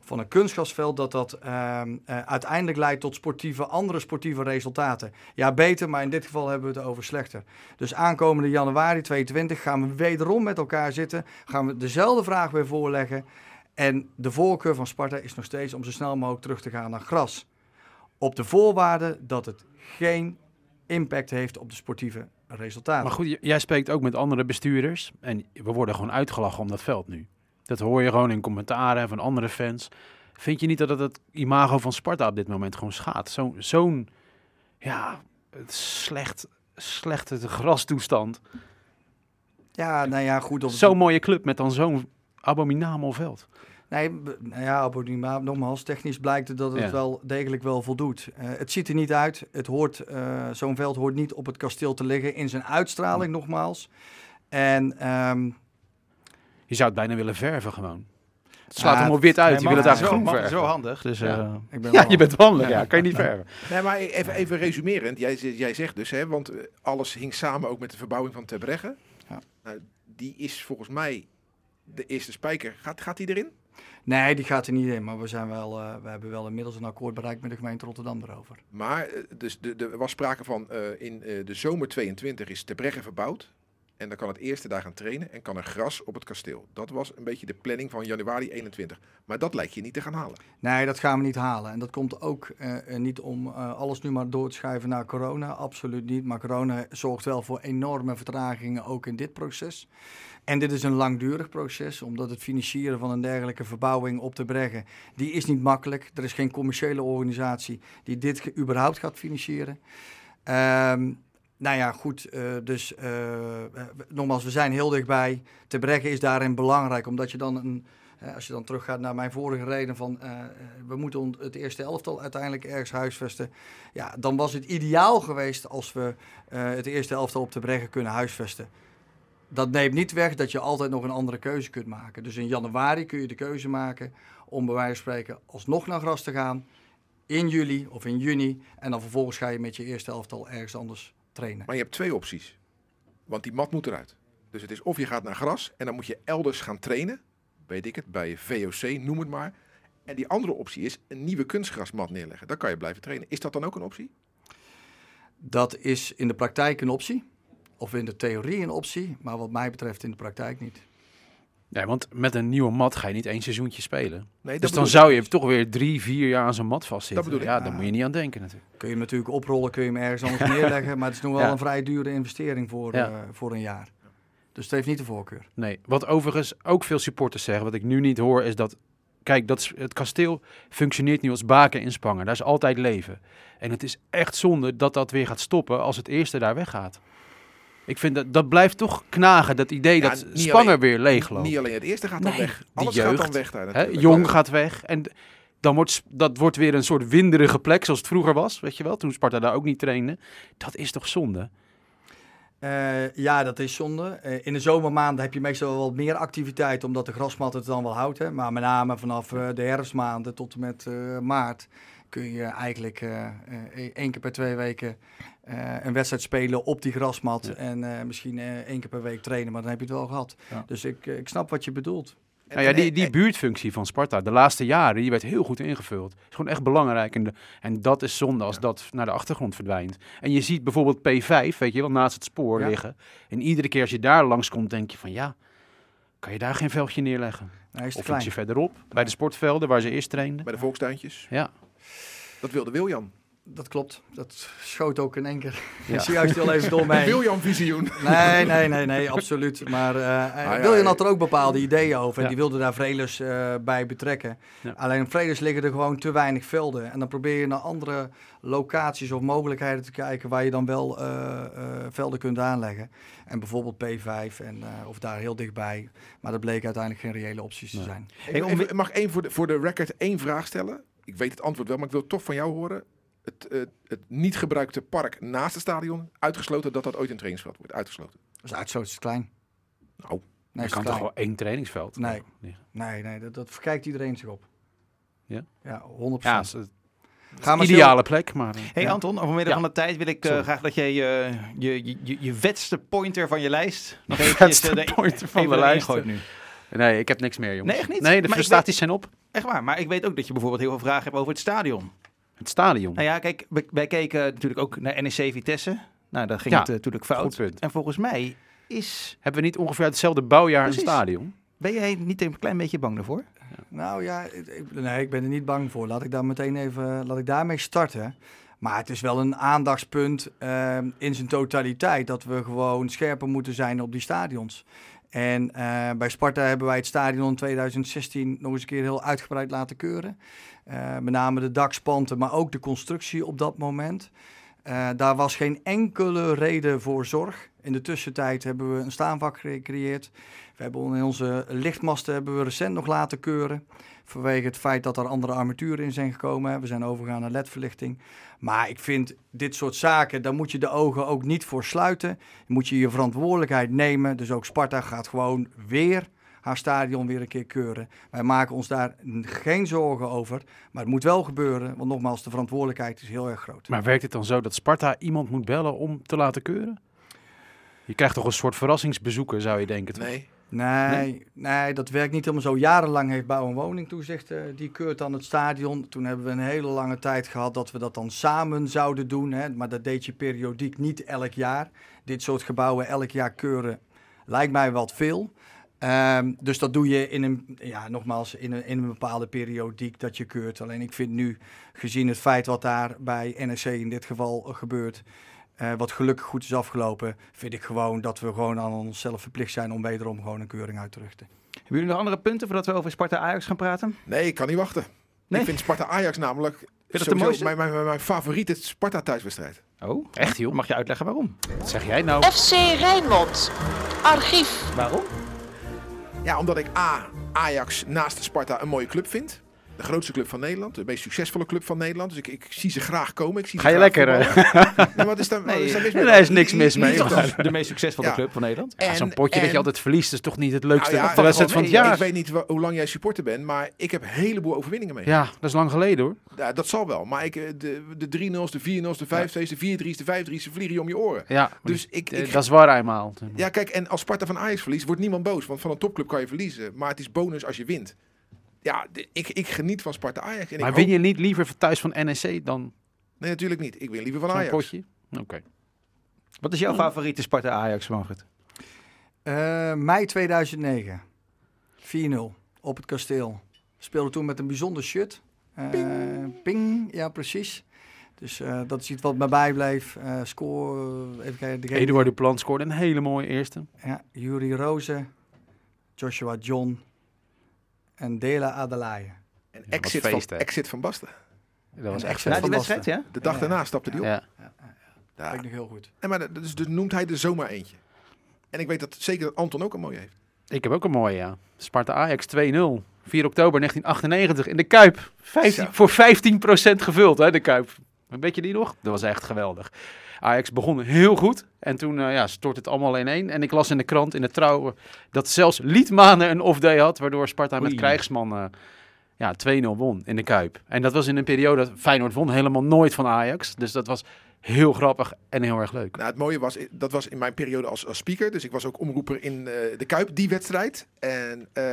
S3: van een kunstgrasveld, dat dat ehm, eh, uiteindelijk leidt tot sportieve, andere sportieve resultaten. Ja, beter, maar in dit geval hebben we het over slechter. Dus aankomende januari 2022 gaan we wederom met elkaar zitten, gaan we dezelfde vraag weer voorleggen. En de voorkeur van Sparta is nog steeds om zo snel mogelijk terug te gaan naar gras. Op de voorwaarde dat het geen impact heeft op de sportieve resultaten.
S5: Maar goed, jij spreekt ook met andere bestuurders. En we worden gewoon uitgelachen om dat veld nu. Dat hoor je gewoon in commentaren van andere fans. Vind je niet dat het het imago van Sparta op dit moment gewoon schaadt? Zo'n, zo'n ja, slecht, slechte grastoestand.
S3: Ja, nou ja, goed.
S5: Zo'n mooie club met dan zo'n abominabel veld.
S3: Nee, nou ja, maar nogmaals, technisch blijkt dat het
S5: Ja.
S3: wel degelijk wel voldoet. Eh, het ziet er niet uit. Het hoort, eh, zo'n veld hoort niet op het kasteel te liggen in zijn uitstraling, nogmaals. En ehm,
S5: Je zou het bijna willen verven gewoon. Het slaat
S3: Ja,
S5: hem op wit uit.
S2: Nee,
S5: je wil het eigenlijk
S2: zo,
S5: groen
S2: maar
S5: verven.
S2: Zo handig. Dus,
S5: Ja.
S2: eh,
S3: ik ben
S5: Ja, je bent wandelen. Ja, kan je niet verven.
S4: Nee, maar even, even resumerend. Jij, jij zegt dus, hè, want alles hing samen ook met de verbouwing van Terbregge.
S3: Ja.
S4: Nou, die is volgens mij de eerste spijker. Gaat, gaat die erin?
S3: Nee, die gaat er niet in. Maar we, zijn wel, eh, we hebben wel inmiddels een akkoord bereikt met de gemeente Rotterdam erover.
S4: Maar eh, dus er was sprake van eh, in de zomer 22 is Terbregge verbouwd. En dan kan het eerste daar gaan trainen en kan er gras op het kasteel. Dat was een beetje de planning van januari 21. Maar dat lijkt je niet te gaan halen.
S3: Nee, dat gaan we niet halen. En dat komt ook eh, eh, niet om eh, alles nu maar door te schuiven naar corona. Absoluut niet. Maar corona zorgt wel voor enorme vertragingen ook in dit proces. En dit is een langdurig proces, omdat het financieren van een dergelijke verbouwing op te brengen, die is niet makkelijk. Er is geen commerciële organisatie die dit überhaupt gaat financieren. Ehm, nou ja, goed, eh, dus eh, nogmaals, we zijn heel dichtbij. Te brengen is daarin belangrijk, omdat je dan een, eh, als je dan teruggaat naar mijn vorige reden van we moeten het eerste elftal uiteindelijk ergens huisvesten. Ja, dan was het ideaal geweest als we het eerste elftal op de Breggen kunnen huisvesten. Dat neemt niet weg dat je altijd nog een andere keuze kunt maken. Dus in januari kun je de keuze maken om bij wijze van spreken alsnog naar gras te gaan. In juli of in juni. En dan vervolgens ga je met je eerste elftal ergens anders trainen.
S4: Maar je hebt twee opties. Want die mat moet eruit. Dus het is of je gaat naar gras en dan moet je elders gaan trainen. Weet ik het, bij VOC, noem het maar. En die andere optie is een nieuwe kunstgrasmat neerleggen. Dan kan je blijven trainen. Is dat dan ook een optie?
S3: Dat is in de praktijk een optie. Of in de theorie een optie. Maar wat mij betreft in de praktijk niet.
S5: Nee, want met een nieuwe mat ga je niet één seizoentje spelen.
S4: Nee,
S5: Dus dan zou je toch weer drie, vier jaar aan zo'n mat vastzitten.
S4: Dat bedoel ik.
S5: Ja, daar moet je niet aan denken natuurlijk.
S3: Kun je hem natuurlijk oprollen, kun je hem ergens anders neerleggen. Maar het is nog wel
S5: Ja.
S3: een vrij dure investering voor,
S5: Ja.
S3: eh, voor een jaar. Dus het heeft niet de voorkeur.
S5: Nee, wat overigens ook veel supporters zeggen, wat ik nu niet hoor, is dat... Kijk, dat, is- het kasteel functioneert nu als baken in Spangen. Daar is altijd leven. En het is echt zonde dat dat weer gaat stoppen als het eerste daar weggaat. Ik vind dat, dat blijft toch knagen, dat idee
S4: Ja,
S5: dat
S4: alleen-
S5: weer leegloopt.
S4: Niet alleen het eerste gaat dan
S5: Nee,
S4: weg.
S5: die
S4: Alles gaat dan
S5: jeugd,
S4: weg daar
S5: Hè. Jong gaat weg en dan wordt, dat wordt weer een soort winderige plek zoals het vroeger was, weet je wel, toen Sparta daar ook niet trainde. Dat is toch zonde?
S3: Eh, ja, dat is zonde. Eh, in de zomermaanden heb je meestal wel wat meer activiteit, omdat de grasmat het dan wel houdt. Hè. Maar met name vanaf eh, de herfstmaanden tot en met eh, maart kun je eigenlijk eh, eh, één keer per twee weken eh, een wedstrijd spelen op die grasmat.
S5: Ja.
S3: En eh, misschien eh, één keer per week trainen, maar dan heb je het wel gehad.
S2: Ja.
S3: Dus ik, ik snap wat je bedoelt.
S5: Nou ja, die, die buurtfunctie van Sparta, de laatste jaren, die werd heel goed ingevuld. is gewoon echt belangrijk. En, de, en dat is zonde als
S4: Ja.
S5: dat naar de achtergrond verdwijnt. En je ziet bijvoorbeeld P5, weet je wel, naast het spoor
S3: Ja.
S5: liggen. En iedere keer als je daar langskomt, denk je van ja, kan je daar geen veldje neerleggen?
S3: Nee, hij is te
S5: Of
S3: klein.
S5: ietsje verderop, bij de sportvelden waar ze eerst trainden.
S4: Bij de volkstuintjes.
S5: Ja,
S4: Dat wilde Wiljan.
S3: Dat klopt. Dat schoot ook in één keer.
S5: Ja.
S3: Ik zie juist heel even door mij.
S4: Wiljan visioen.
S3: Nee, nee, nee, nee, absoluut. Maar
S4: Ah, ja,
S3: William
S4: ja.
S3: had er ook bepaalde ideeën over. En
S5: Ja.
S3: die wilde daar Vrelis eh, bij betrekken.
S5: Ja.
S3: Alleen Vrelis liggen er gewoon te weinig velden. En dan probeer je naar andere locaties of mogelijkheden te kijken waar je dan wel eh, eh, velden kunt aanleggen. En bijvoorbeeld P5 en, eh, of daar heel dichtbij. Maar dat bleek uiteindelijk geen reële opties te zijn.
S4: Ik even- mag één voor de, voor de record één vraag stellen? Ik weet het antwoord wel, maar ik wil toch van jou horen. Het, eh, het niet gebruikte park naast het stadion, uitgesloten dat dat ooit een trainingsveld wordt. Uitgesloten.
S3: Dus uitstoot is klein.
S4: Nou,
S3: Nee, te
S5: kan toch wel één trainingsveld?
S3: Nee.
S5: Ja,
S3: Nee, nee, dat, dat verkijkt iedereen zich op.
S5: Ja?
S3: Ja, 100%.
S5: ja is het
S3: Ga maar
S5: ideale plek, maar... eh,
S2: Hey
S3: Ja.
S2: Anton, omwille
S5: Ja.
S2: van de tijd wil ik eh, graag dat jij eh, je, je, je, je vetste pointer van je lijst nog
S5: vetste
S2: de-
S5: pointer van de lijst.
S2: gooit nu.
S5: Nee, ik heb niks meer, jongens.
S2: Nee, echt niet?
S5: Nee, de
S2: Maar ik
S5: prestaties zijn op.
S2: Echt waar, maar ik weet ook dat je bijvoorbeeld heel veel vragen hebt over het stadion.
S5: Het stadion.
S2: Nou ja, kijk, wij, wij keken natuurlijk ook naar NEC Vitesse. Nou, daar ging
S5: Ja,
S2: het eh, natuurlijk fout.
S5: goed punt.
S2: En volgens mij is...
S5: Hebben we niet ongeveer hetzelfde bouwjaar
S2: Precies.
S5: een stadion?
S2: Ben jij niet een klein beetje bang daarvoor?
S3: Nou ja, ik, nee, ik ben er niet bang voor. Laat ik daar meteen even, laat ik daarmee starten. Maar het is wel een aandachtspunt eh, in zijn totaliteit dat we gewoon scherper moeten zijn op die stadions. En eh, bij Sparta hebben wij het stadion in 2016 nog eens een keer heel uitgebreid laten keuren. Eh, met name de dakspanten, maar ook de constructie op dat moment. Eh, daar was geen enkele reden voor zorg. In de tussentijd hebben we een staanvak gecreëerd. We hebben in onze lichtmasten hebben we recent nog laten keuren. Vanwege het feit dat er andere armaturen in zijn gekomen. We zijn overgegaan naar ledverlichting. Maar ik vind dit soort zaken, daar moet je de ogen ook niet voor sluiten. Moet je je verantwoordelijkheid nemen. Dus ook Sparta gaat gewoon weer haar stadion weer een keer keuren. Wij maken ons daar geen zorgen over. Maar het moet wel gebeuren. Want nogmaals, de verantwoordelijkheid is heel erg groot.
S5: Maar werkt het dan zo dat Sparta iemand moet bellen om te laten keuren? Je krijgt toch een soort verrassingsbezoeken, zou je denken. toch?
S4: nee.
S3: Nee, nee, dat werkt niet helemaal zo. Jarenlang heeft Bouw en Woningtoezicht, eh, die keurt dan het stadion. Toen hebben we een hele lange tijd gehad dat we dat dan samen zouden doen. Hè. Maar dat deed je periodiek niet elk jaar. Dit soort gebouwen elk jaar keuren lijkt mij wat veel. Ehm, dus dat doe je in een, ja, nogmaals, in een, in een bepaalde periodiek dat je keurt. Alleen ik vind nu, gezien het feit wat daar bij NSC in dit geval gebeurt, eh, wat gelukkig goed is afgelopen, vind ik gewoon dat we gewoon aan onszelf verplicht zijn om wederom gewoon een keuring uit te richten.
S2: Hebben jullie nog andere punten voordat we over Sparta-Ajax gaan praten?
S4: nee, ik kan niet wachten.
S2: Nee?
S4: Ik vind Sparta-Ajax namelijk mijn, mijn, mijn, mijn favoriete Sparta-thuiswedstrijd.
S2: Oh,
S5: Echt, joh?
S2: Mag je uitleggen waarom?
S5: Wat zeg jij nou?
S1: FC Rijnmond. Archief.
S2: Waarom?
S4: Ja, omdat ik A, Ajax naast Sparta een mooie club vind. De grootste club van Nederland, de meest succesvolle club van Nederland. Dus ik, ik zie ze graag komen. Ik zie
S5: Ga
S4: ze
S5: je
S4: graag
S5: lekker.
S4: Nee, wat is daar, wat
S2: Nee,
S4: is daar mis
S5: nee,
S4: mee?
S5: er is niks mis mee?
S2: De meest succesvolle
S4: Ja.
S2: club van Nederland.
S5: Ja, Zo'n
S4: En-
S5: potje dat je altijd verliest is toch niet het leukste
S4: Nou ja,
S5: de wedstrijd van het jaar?
S4: Ik weet niet hoe lang jij supporter bent, maar ik heb een heleboel overwinningen mee.
S5: Ja, dat is lang geleden hoor.
S4: Ja, dat zal wel. Maar ik, eh, de, de 3-0's, de 4-0's, de 5-2's, de 4-3's, de 5-3's, ze vliegen je om je oren.
S5: Ja,
S4: Dus ik,
S5: eh,
S4: ik,
S5: dat is waar eenmaal.
S4: ja, kijk, en als Sparta van Ajax verliest, wordt niemand boos. Want van een topclub kan je verliezen. Maar het is bonus als je wint. Ja, ik, ik geniet van Sparta Ajax. En
S5: Maar
S4: ik
S5: win
S4: hoop-
S5: je niet liever van thuis van NEC dan
S4: Nee, natuurlijk niet. Ik win liever van Ajax.
S5: potje? Oké.
S2: Wat is jouw favoriete Sparta-Ajax, Manfred?
S3: Eh, mei 2009. 4-0 op het kasteel. Speelde toen met een bijzonder shirt. Eh, ping. ja precies. Dus eh, dat is iets wat mij bijbleef. Eh score, even kijken. degene-
S5: Eduard Duplan scoorde een hele mooie eerste.
S3: Ja, Yuri Rozen, Joshua John en Dela Adelaide.
S4: En exit,
S5: feest,
S4: van, exit van Basten.
S5: Dat was echt
S2: Na die
S3: van
S2: wedstrijd, ja?
S4: De dag
S3: Ja.
S4: daarna stapte hij op.
S5: Ja.
S3: Dat weet ik nog heel goed.
S4: En maar dus, dus noemt hij er zomaar eentje. En ik weet dat zeker dat Anton ook een mooie heeft.
S5: Ik heb ook een mooie, ja. Sparta Ajax 2-0. 4 oktober 1998 in de Kuip. 15,
S4: Zo.
S5: voor 15% gevuld, hè, de Kuip. Weet je die nog? Dat was echt geweldig. Ajax begon heel goed en toen eh, ja, stort het allemaal in één. En ik las in de krant, in de trouw, dat zelfs Liedmanen een off-day had, waardoor Sparta met
S2: Oei.
S5: krijgsman eh, ja, 2-0 won in de Kuip. En dat was in een periode dat Feyenoord won helemaal nooit van Ajax. Dus dat was heel grappig en heel erg leuk.
S4: Nou, het mooie was, dat was in mijn periode als, als speaker. Dus ik was ook omroeper in eh, de Kuip, die wedstrijd. En eh,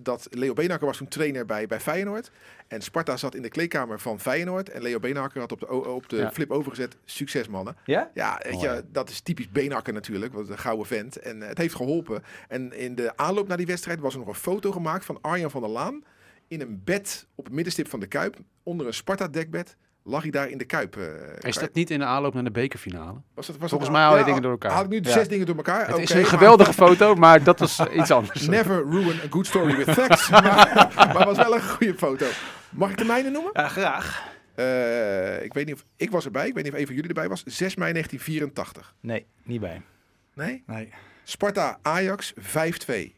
S4: dat Leo Beenhakker was toen trainer bij, bij Feyenoord. En Sparta zat in de kleedkamer van Feyenoord. En Leo Beenhakker had op de, op de
S5: Ja.
S4: flip overgezet, succes mannen.
S2: Ja?
S4: Ja, weet je, dat is typisch Beenhakker natuurlijk, wat een gouden vent. En eh, het heeft geholpen. En in de aanloop naar die wedstrijd was er nog een foto gemaakt van Arjan van der Laan. In een bed op het middenstip van de Kuip, onder een Sparta-dekbed, lag hij daar in de Kuip. eh,
S5: Is dat niet in de aanloop naar de bekerfinale?
S4: was dat, was
S5: Volgens
S4: dat-
S5: mij haal je
S4: ja,
S5: dingen door elkaar.
S4: Haal ik nu
S5: Ja.
S4: zes dingen door elkaar?
S5: Het is een
S4: maar-
S5: geweldige foto, maar dat was iets anders.
S4: Never ruin a good story with facts. maar, maar was wel een goede foto. Mag ik de mijne noemen?
S2: Ja, graag.
S4: Eh, ik weet niet of ik was erbij. Ik weet niet of een van jullie erbij was. 6 mei 1984.
S2: Nee, niet bij.
S4: Nee?
S3: Nee.
S4: Sparta Ajax 5-2.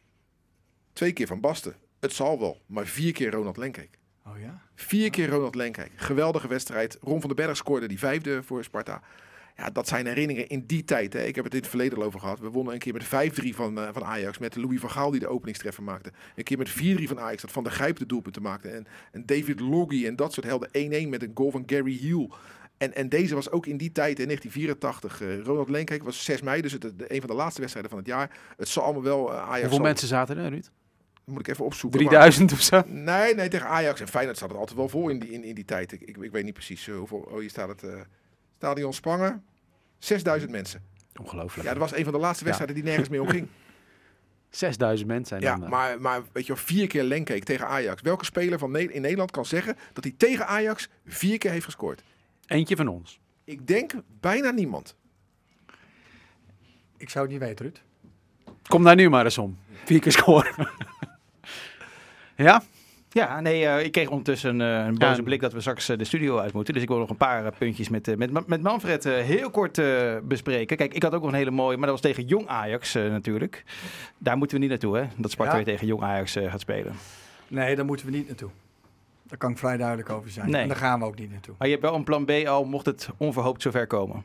S4: Twee keer van Basten. Het zal wel, maar vier keer Ronald Lenkeek.
S3: Oh ja?
S4: Vier keer Ronald Lenkeek. Geweldige wedstrijd. Ron van den Berg scoorde die vijfde voor Sparta. Ja, dat zijn herinneringen in die tijd. Hè. Ik heb het in het verleden al over gehad. We wonnen een keer met 5-3 van, eh, van Ajax. Met Louis van Gaal die de openingstreffer maakte. Een keer met 4-3 van Ajax. Dat Van de Grijp de doelpunten maakte. En, en David Loggy en dat soort helden. 1-1 met een goal van Gary Hill. En, en deze was ook in die tijd, in 1984. eh, Ronald Lenkeek was 6 mei. Dus het, de, een van de laatste wedstrijden van het jaar. Het zal allemaal wel eh, Ajax...
S5: Hoeveel
S4: zal-
S5: mensen zaten er, Ruud?
S4: Moet ik even opzoeken. maar-
S5: 3000 of zo?
S4: Nee, nee, tegen Ajax en Feyenoord staat het altijd wel vol in die, in, in die tijd. Ik, ik, ik weet niet precies eh, hoeveel. Oh, hier staat het. eh, Stadion Spangen. 6000 mensen.
S5: Ongelooflijk.
S4: Ja, dat was een van de laatste wedstrijden die nergens meer om ging.
S5: 6000 mensen.
S4: Ja,
S5: En dan, eh,
S4: maar, maar weet je wel, vier keer Lenkeek tegen Ajax. Welke speler van Ne- in Nederland kan zeggen dat hij tegen Ajax vier keer heeft gescoord?
S5: Eentje van ons.
S4: Ik denk bijna niemand.
S3: Ik zou het niet weten, Ruud.
S5: Kom daar nu maar eens om. Vier keer scoren. ja?
S2: Ja, nee, eh, ik kreeg ondertussen eh, een boze
S5: Ja.
S2: blik dat we straks eh, de studio uit moeten. Dus ik wil nog een paar puntjes met, met, met Manfred heel kort bespreken. Kijk, ik had ook nog een hele mooie, maar dat was tegen Jong Ajax natuurlijk. Daar moeten we niet naartoe, hè? Dat Sparta
S3: Ja.
S2: weer tegen Jong Ajax gaat spelen.
S3: Nee, daar moeten we niet naartoe. Daar kan ik vrij duidelijk over zijn.
S2: Nee.
S3: En daar gaan we ook niet naartoe.
S2: Maar je hebt wel een plan B al, mocht het onverhoopt zover komen.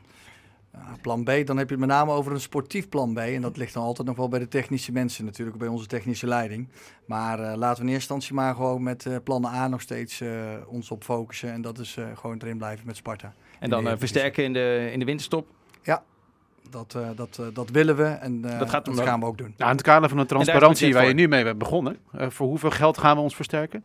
S3: Ja, plan B, dan heb je het met name over een sportief plan B. En dat ligt dan altijd nog wel bij de technische mensen natuurlijk, bij onze technische leiding. Maar eh, laten we in eerste instantie maar gewoon met eh plannen A nog steeds eh, ons op focussen. En dat is eh, gewoon erin blijven met Sparta.
S2: En dan eh, versterken in de, in de winterstop.
S3: Dat, eh, dat, eh, dat willen we en eh,
S2: Dat
S3: dat,
S2: gaat dat-
S3: gaan we ook doen.
S5: Nou, in het kader van de transparantie waar je nu mee bent begonnen. eh, voor hoeveel geld gaan we ons versterken?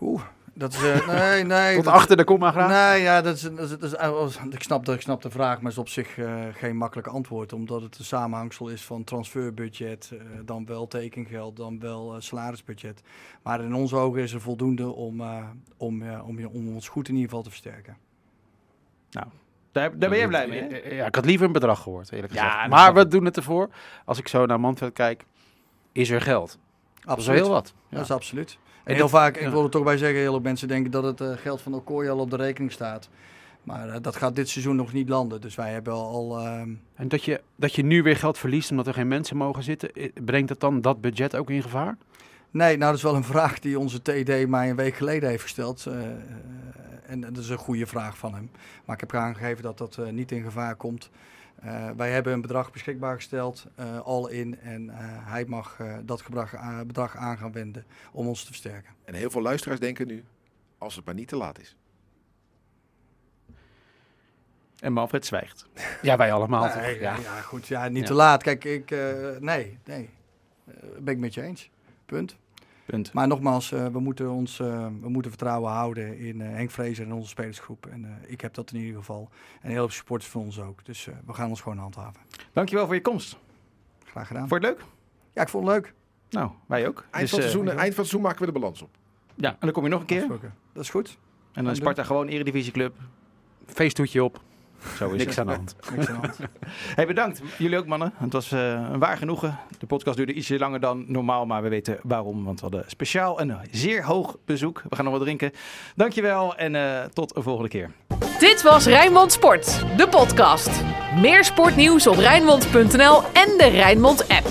S3: Oeh, dat is... eh, nee, nee.
S5: Tot
S3: dat-
S5: achter de komma graag.
S3: Nee, ja, dat is, dat is, dat is- eh, ik, snap de, ik snap de vraag, maar is op zich eh, geen makkelijk antwoord. Omdat het een samenhangsel is van transferbudget, eh, dan wel tekengeld, dan wel eh, salarisbudget. Maar in onze ogen is er voldoende om, eh, om, ja, om, je- om ons goed in ieder geval te versterken.
S2: Daar, daar ben jij blij mee, hè?
S5: Ja, ik had liever een bedrag gehoord, eerlijk
S2: Ja,
S5: gezegd. maar we doen het ervoor. Als ik zo naar Manfred kijk, is er geld. Dat is wel heel wat.
S3: Dat is absoluut. En
S5: En
S3: heel vaak, ik wil er toch bij zeggen, heel veel mensen denken dat het eh, geld van Okoye al op de rekening staat. Maar eh, dat gaat dit seizoen nog niet landen. Dus wij hebben al... ehm,
S5: En dat je, dat je nu weer geld verliest omdat er geen mensen mogen zitten, brengt het dan dat budget ook in gevaar?
S3: Nee, nou dat is wel een vraag die onze TD mij een week geleden heeft gesteld. eh, eh, en dat is een goede vraag van hem. Maar ik heb aangegeven dat dat niet in gevaar komt. Eh, wij hebben een bedrag beschikbaar gesteld, eh, al in. En eh, hij mag eh, dat bedrag, aan gaan wenden om ons te versterken.
S4: En heel veel luisteraars denken nu, als het maar niet te laat is.
S2: En Manfred zwijgt.
S5: Ja, wij allemaal.
S3: Nee,
S5: ja.
S3: ja. goed, ja, niet
S2: Ja.
S3: te laat. Kijk, ik, eh, nee, nee. Ben ik met je eens. Punt.
S2: Punt.
S3: Maar nogmaals, eh, we, moeten ons, eh, we moeten vertrouwen houden in eh, Henk Vrezer en onze spelersgroep. En eh, ik heb dat in ieder geval. En heel veel supporters van ons ook. Dus eh, we gaan ons gewoon handhaven.
S2: Dankjewel voor je komst.
S3: Graag gedaan.
S2: Vond je het leuk?
S3: Ja, ik vond het leuk.
S2: Nou, wij ook.
S4: Eind,
S2: Dus,
S4: van, het seizoen, eind van het seizoen maken we de balans op.
S2: ja, en dan kom je nog een keer.
S3: Dat is goed.
S2: En dan is Sparta gewoon eredivisieclub.
S5: Feesthoedje op,
S2: Zo is
S5: niks
S2: het.
S5: aan de hand.
S3: Niks aan de hand.
S2: Hey, bedankt. Jullie ook, mannen. Het was eh, een waar genoegen. De podcast duurde ietsje langer dan normaal, maar we weten waarom. Want we hadden speciaal een zeer hoog bezoek. We gaan nog wat drinken. Dankjewel en eh, tot een volgende keer.
S1: Dit was Rijnmond Sport, de podcast. Meer sportnieuws op Rijnmond.nl en de Rijnmond app.